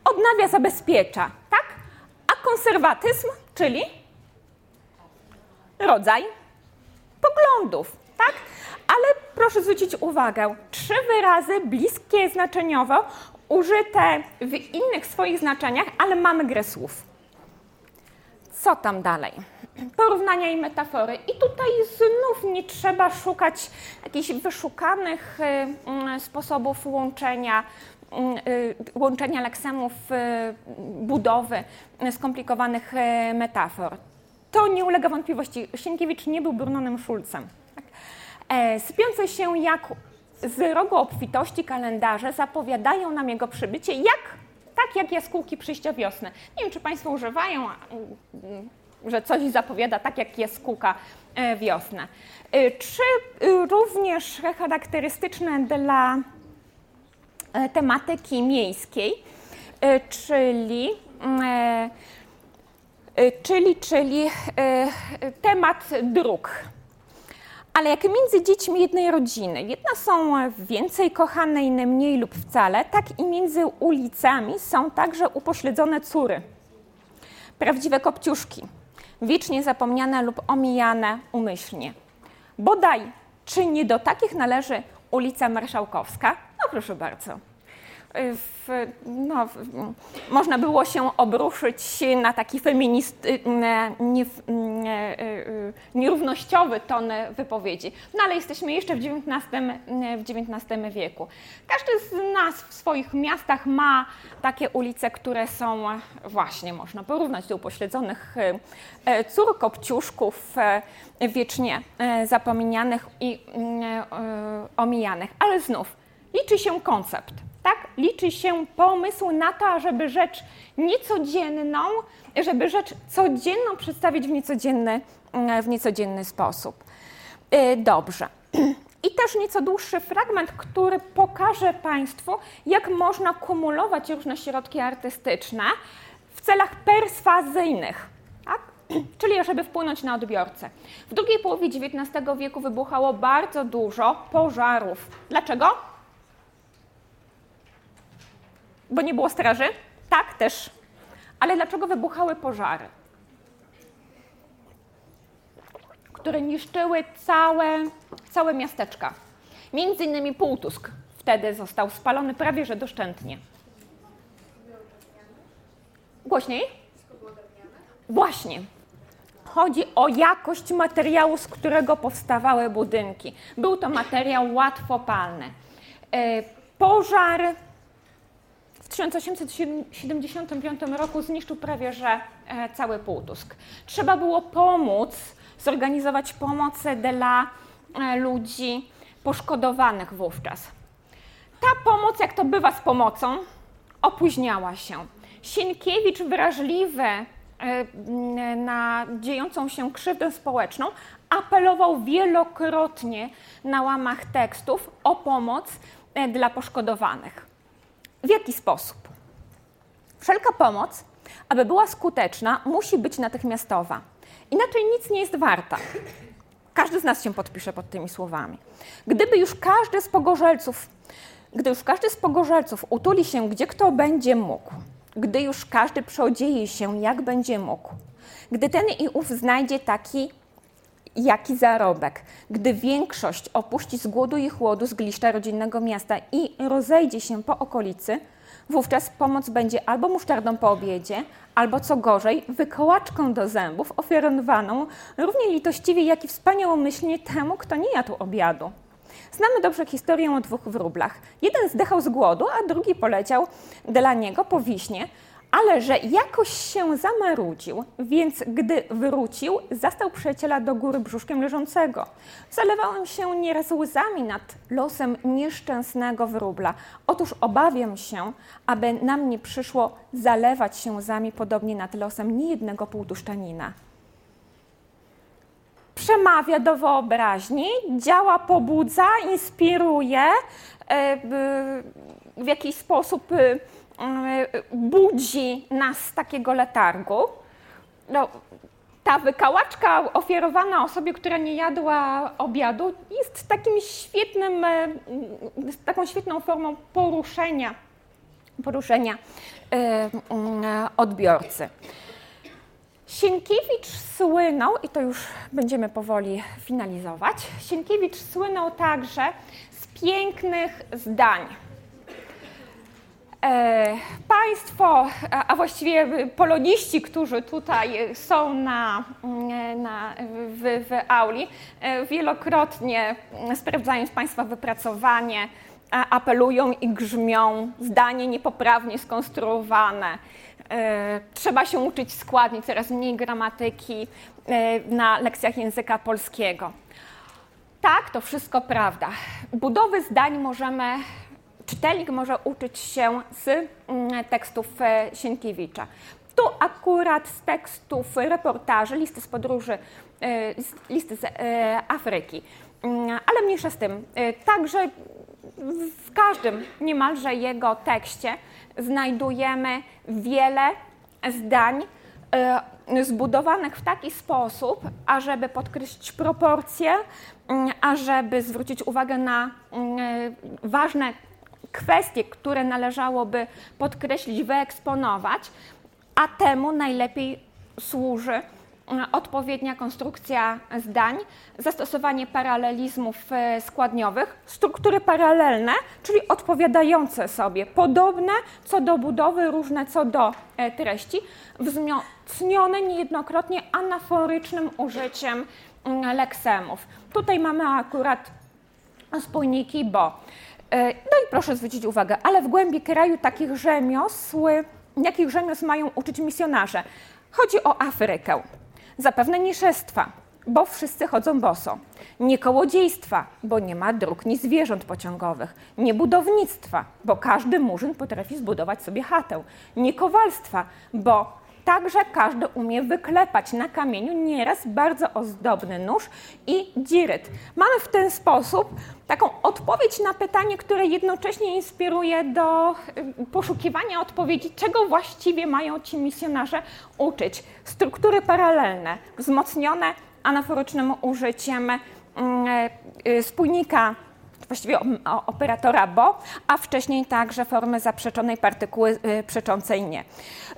Odnawia, zabezpiecza, tak? A konserwatyzm, czyli rodzaj poglądów, tak? Ale proszę zwrócić uwagę, trzy wyrazy bliskie znaczeniowo, użyte w innych swoich znaczeniach, ale mamy grę słów. Co tam dalej? Porównania i metafory. I tutaj znów nie trzeba szukać jakichś wyszukanych y, mm, sposobów łączenia, mm, y, łączenia leksemów, y, budowy skomplikowanych metafor. To nie ulega wątpliwości. Sienkiewicz nie był Brunonem Schulzem. Tak? E, sypiące się jak z rogu obfitości kalendarze zapowiadają nam jego przybycie, jak, tak jak jaskółki przyjścia wiosny. Nie wiem, czy Państwo używają, że coś zapowiada tak jak jaskółka e, wiosnę. E, czy również charakterystyczne dla tematyki miejskiej, czyli Y, czyli, czyli y, temat dróg. Ale jak między dziećmi jednej rodziny, jedne są więcej kochane, inne mniej lub wcale, tak i między ulicami są także upośledzone córy. Prawdziwe kopciuszki, wiecznie zapomniane lub omijane umyślnie. Bodaj, czy nie do takich należy ulica Marszałkowska? No proszę bardzo w, no, można było się obruszyć na taki feminist, nie, nie, nierównościowy ton wypowiedzi. No ale jesteśmy jeszcze w XIX, w XIX wieku. Każdy z nas w swoich miastach ma takie ulice, które są właśnie, można porównać do upośledzonych cór kopciuszków wiecznie zapomnianych i omijanych. Ale znów, liczy się koncept tak? Liczy się pomysł na to, żeby rzecz niecodzienną, żeby rzecz codzienną przedstawić w niecodzienny, mm, w niecodzienny sposób. Y, dobrze. I też nieco dłuższy fragment, który pokaże Państwu, jak można kumulować różne środki artystyczne w celach perswazyjnych. Tak? Czyli żeby wpłynąć na odbiorcę. W drugiej połowie XIX wieku wybuchało bardzo dużo pożarów. Dlaczego? Bo nie było straży? Tak, też. Ale dlaczego wybuchały pożary? Które niszczyły całe, całe miasteczka. Między innymi Półtusk wtedy został spalony prawie że doszczętnie. Głośniej? Właśnie. Chodzi o jakość materiału, z którego powstawały budynki. Był to materiał łatwopalny. E, pożar 1875 roku zniszczył prawie że e, cały Półtusk. Trzeba było pomóc, zorganizować pomoc dla e, ludzi poszkodowanych wówczas. Ta pomoc, jak to bywa z pomocą, opóźniała się. Sienkiewicz wrażliwy e, na dziejącą się krzywdę społeczną, apelował wielokrotnie na łamach tekstów o pomoc dla poszkodowanych. W jaki sposób? Wszelka pomoc, aby była skuteczna, musi być natychmiastowa. Inaczej nic nie jest warta. Każdy z nas się podpisze pod tymi słowami. Gdyby już każdy z pogorzelców, gdy już każdy z pogorzelców utuli się, gdzie kto będzie mógł, gdy już każdy przeodzieje się, jak będzie mógł, gdy ten i ów znajdzie taki jaki zarobek. Gdy większość opuści z głodu i chłodu zgliszcza rodzinnego miasta i rozejdzie się po okolicy, wówczas pomoc będzie albo musztardą po obiedzie, albo co gorzej, wykołaczką do zębów ofiarowaną równie litościwie, jak i wspaniałomyślnie temu, kto nie jadł obiadu. Znamy dobrze historię o dwóch wróblach. Jeden zdechał z głodu, a drugi poleciał dla niego po wiśnie, ale że jakoś się zamarudził, więc gdy wrócił, zastał przyjaciela do góry brzuszkiem leżącego. Zalewałem się nieraz łzami nad losem nieszczęsnego wróbla. Otóż obawiam się, aby nam nie przyszło zalewać się łzami podobnie nad losem niejednego półtuszczanina. Przemawia do wyobraźni, działa, pobudza, inspiruje, e, w jakiś sposób E, budzi nas z takiego letargu. No, ta wykałaczka ofiarowana osobie, która nie jadła obiadu, jest takim świetnym, e, taką świetną formą poruszenia, poruszenia e, odbiorcy. Sienkiewicz słynął, i to już będziemy powoli finalizować, Sienkiewicz słynął także z pięknych zdań. E, państwo, a właściwie poloniści, którzy tutaj są na, mm, na, w, w auli, e, wielokrotnie sprawdzając Państwa wypracowanie, apelują i grzmią, zdanie niepoprawnie skonstruowane. E, trzeba się uczyć składni, coraz mniej gramatyki na lekcjach języka polskiego. Tak, to wszystko prawda. Budowy zdań możemy czytelnik może uczyć się z mm, tekstów e, Sienkiewicza. Tu akurat z tekstów reportaży, listy z podróży, e, listy z e, Afryki. Mm, ale mniejsza z tym. Także w każdym niemalże jego tekście znajdujemy wiele zdań zbudowanych w taki sposób, ażeby podkreślić proporcje, mm, ażeby zwrócić uwagę na ważne kwestie, które należałoby podkreślić, wyeksponować, a temu najlepiej służy e, odpowiednia konstrukcja zdań, zastosowanie paralelizmów e, składniowych, struktury paralelne, czyli odpowiadające sobie, podobne co do budowy, różne co do e, treści, wzmocnione niejednokrotnie anaforycznym użyciem mm, leksemów. Tutaj mamy akurat spójniki, bo no i proszę zwrócić uwagę, ale w głębi kraju takich rzemiosł, jakich rzemiosł mają uczyć misjonarze? Chodzi o Afrykę. Zapewne nieszestwa, bo wszyscy chodzą boso. Nie kołodziejstwa, bo nie ma dróg ni zwierząt pociągowych. Nie budownictwa, bo każdy murzyn potrafi zbudować sobie chatę. Nie kowalstwa, bo Także każdy umie wyklepać na kamieniu nieraz bardzo ozdobny nóż i dziryt. Mamy w ten sposób taką odpowiedź na pytanie, które jednocześnie inspiruje do y, poszukiwania odpowiedzi, czego właściwie mają ci misjonarze uczyć. Struktury paralelne, wzmocnione anaforycznym użyciem mm, y, spójnika właściwie operatora bo, a wcześniej także formy zaprzeczonej partykuły y, przeczącej nie.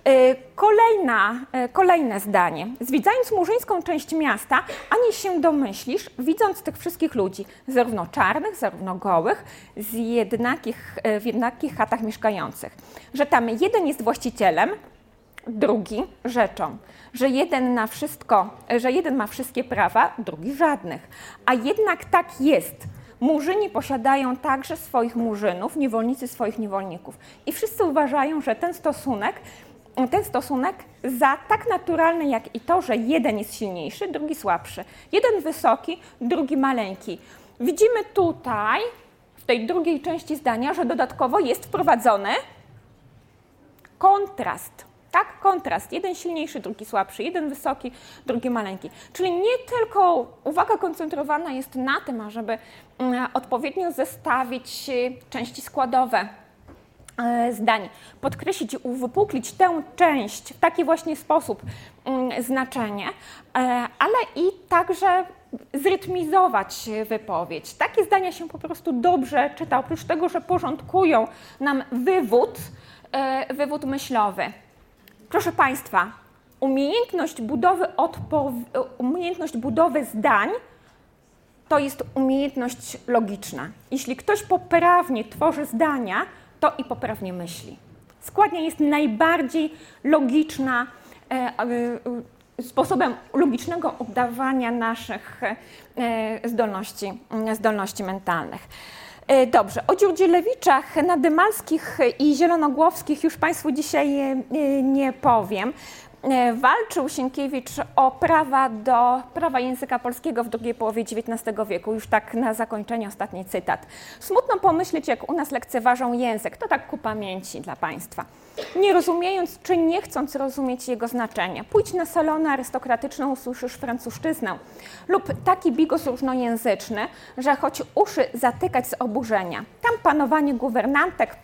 Y, kolejna, y, kolejne zdanie. Zwiedzając murzyńską część miasta, ani się domyślisz, widząc tych wszystkich ludzi, zarówno czarnych, zarówno gołych, z jednakich, w jednakich chatach mieszkających, że tam jeden jest właścicielem, drugi rzeczą, że jeden na wszystko, że jeden ma wszystkie prawa, drugi żadnych. A jednak tak jest, Murzyni posiadają także swoich murzynów, niewolnicy swoich niewolników. I wszyscy uważają, że ten stosunek, ten stosunek za tak naturalny jak i to, że jeden jest silniejszy, drugi słabszy. Jeden wysoki, drugi maleńki. Widzimy tutaj, w tej drugiej części zdania, że dodatkowo jest wprowadzony kontrast tak? Kontrast. Jeden silniejszy, drugi słabszy, jeden wysoki, drugi maleńki. Czyli nie tylko uwaga koncentrowana jest na tym, ażeby mm, odpowiednio zestawić y, części składowe e, zdań, podkreślić i uwypuklić tę część w taki właśnie sposób mm, znaczenie, e, ale i także zrytmizować wypowiedź. Takie zdania się po prostu dobrze czyta, oprócz tego, że porządkują nam wywód, e, wywód myślowy. Proszę Państwa, umiejętność budowy, umiejętność budowy zdań to jest umiejętność logiczna. Jeśli ktoś poprawnie tworzy zdania, to i poprawnie myśli. Składnia jest najbardziej logiczna, e, e, sposobem logicznego oddawania naszych e, zdolności, zdolności mentalnych. Dobrze, o Dziurdzielewiczach, Nadymalskich i Zielonogłowskich już Państwu dzisiaj nie powiem. E, walczył Sienkiewicz o prawa do prawa języka polskiego w drugiej połowie XIX wieku. Już tak na zakończenie ostatni cytat. Smutno pomyśleć, jak u nas lekceważą język. To tak ku pamięci dla Państwa. Nie rozumiejąc czy nie chcąc rozumieć jego znaczenia. Pójdź na salony arystokratyczne, usłyszysz francuszczyznę. Lub taki bigos różnojęzyczny, że choć uszy zatykać z oburzenia. Tam panowanie guwernantek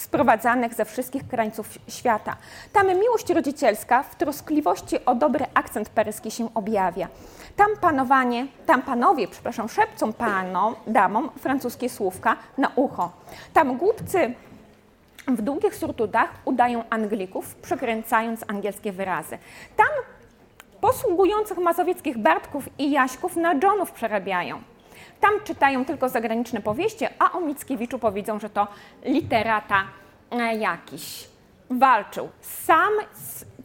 sprowadzanych ze wszystkich krańców świata. Tam miłość rodzicielska w troskliwości o dobry akcent paryski się objawia. Tam panowanie, tam panowie, przepraszam, szepcą panom, damom francuskie słówka na ucho. Tam głupcy w długich surtutach udają Anglików, przekręcając angielskie wyrazy. Tam posługujących mazowieckich Bartków i Jaśków na Johnów przerabiają. Tam czytają tylko zagraniczne powieści, a o Mickiewiczu powiedzą, że to literata e, jakiś. Walczył. Sam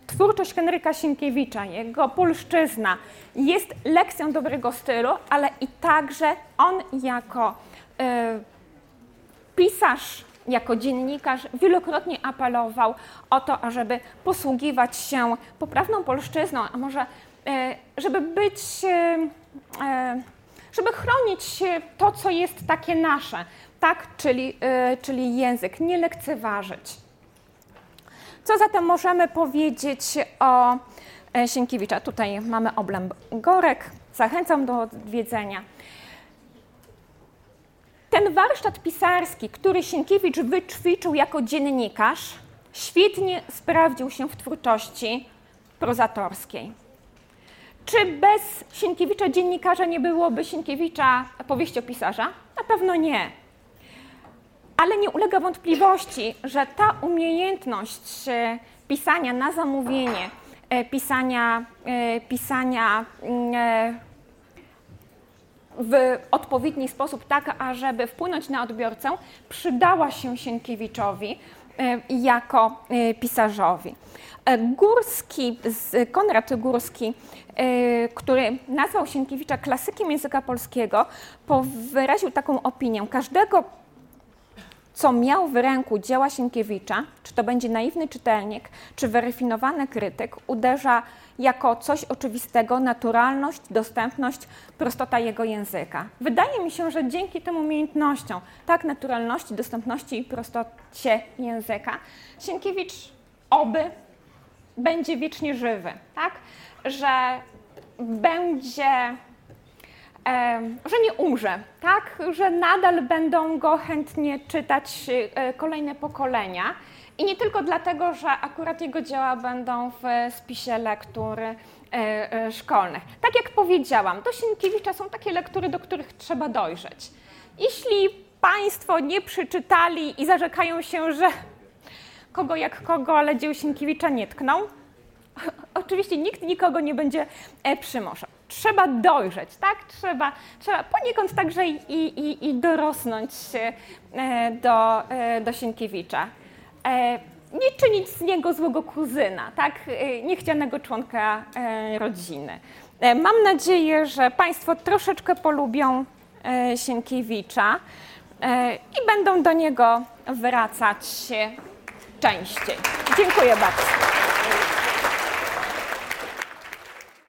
twórczość Henryka Sienkiewicza, jego polszczyzna jest lekcją dobrego stylu, ale i także on jako y, pisarz, jako dziennikarz wielokrotnie apelował o to, ażeby posługiwać się poprawną polszczyzną, a może y, żeby być, żeby chronić to, co jest takie nasze, tak, czyli, czyli język, nie lekceważyć. Co zatem możemy powiedzieć o e, Sienkiewicza? Tutaj mamy oblęb Gorek. Zachęcam do odwiedzenia. Ten warsztat pisarski, który Sienkiewicz wyćwiczył jako dziennikarz, świetnie sprawdził się w twórczości prozatorskiej. Czy bez Sienkiewicza dziennikarza nie byłoby Sienkiewicza powieściopisarza? Na pewno nie. Ale nie ulega wątpliwości, że ta umiejętność e, pisania na zamówienie, e, pisania, e, pisania mm, w odpowiedni sposób, tak ażeby wpłynąć na odbiorcę, przydała się Sienkiewiczowi jako pisarzowi. Górski, Konrad Górski, który nazwał Sienkiewicza klasykiem języka polskiego, wyraził taką opinię. Każdego co miał w ręku dzieła Sienkiewicza, czy to będzie naiwny czytelnik, czy wyrafinowany krytyk, uderza jako coś oczywistego naturalność, dostępność, prostota jego języka. Wydaje mi się, że dzięki tym umiejętnościom, tak naturalności, dostępności i prostocie języka, Sienkiewicz oby będzie wiecznie żywy, tak? Że będzie że nie umrze, tak? że nadal będą go chętnie czytać e, kolejne pokolenia. I nie tylko dlatego, że akurat jego dzieła będą w spisie lektur e, e, szkolnych. Tak jak powiedziałam, do Sienkiewicza są takie lektury, do których trzeba dojrzeć. Jeśli Państwo nie przeczytali i zarzekają się, że kogo jak kogo, ale dzieł Sienkiewicza nie tkną, oczywiście nikt nikogo nie będzie przymuszał trzeba dojrzeć, tak? Trzeba, trzeba poniekąd także i, i, i dorosnąć e, do, e, do Sienkiewicza. E, nie czynić z niego złego kuzyna, tak? Niechcianego członka rodziny. Mam nadzieję, że Państwo troszeczkę polubią Sienkiewicza i będą do niego wracać częściej. Dziękuję bardzo.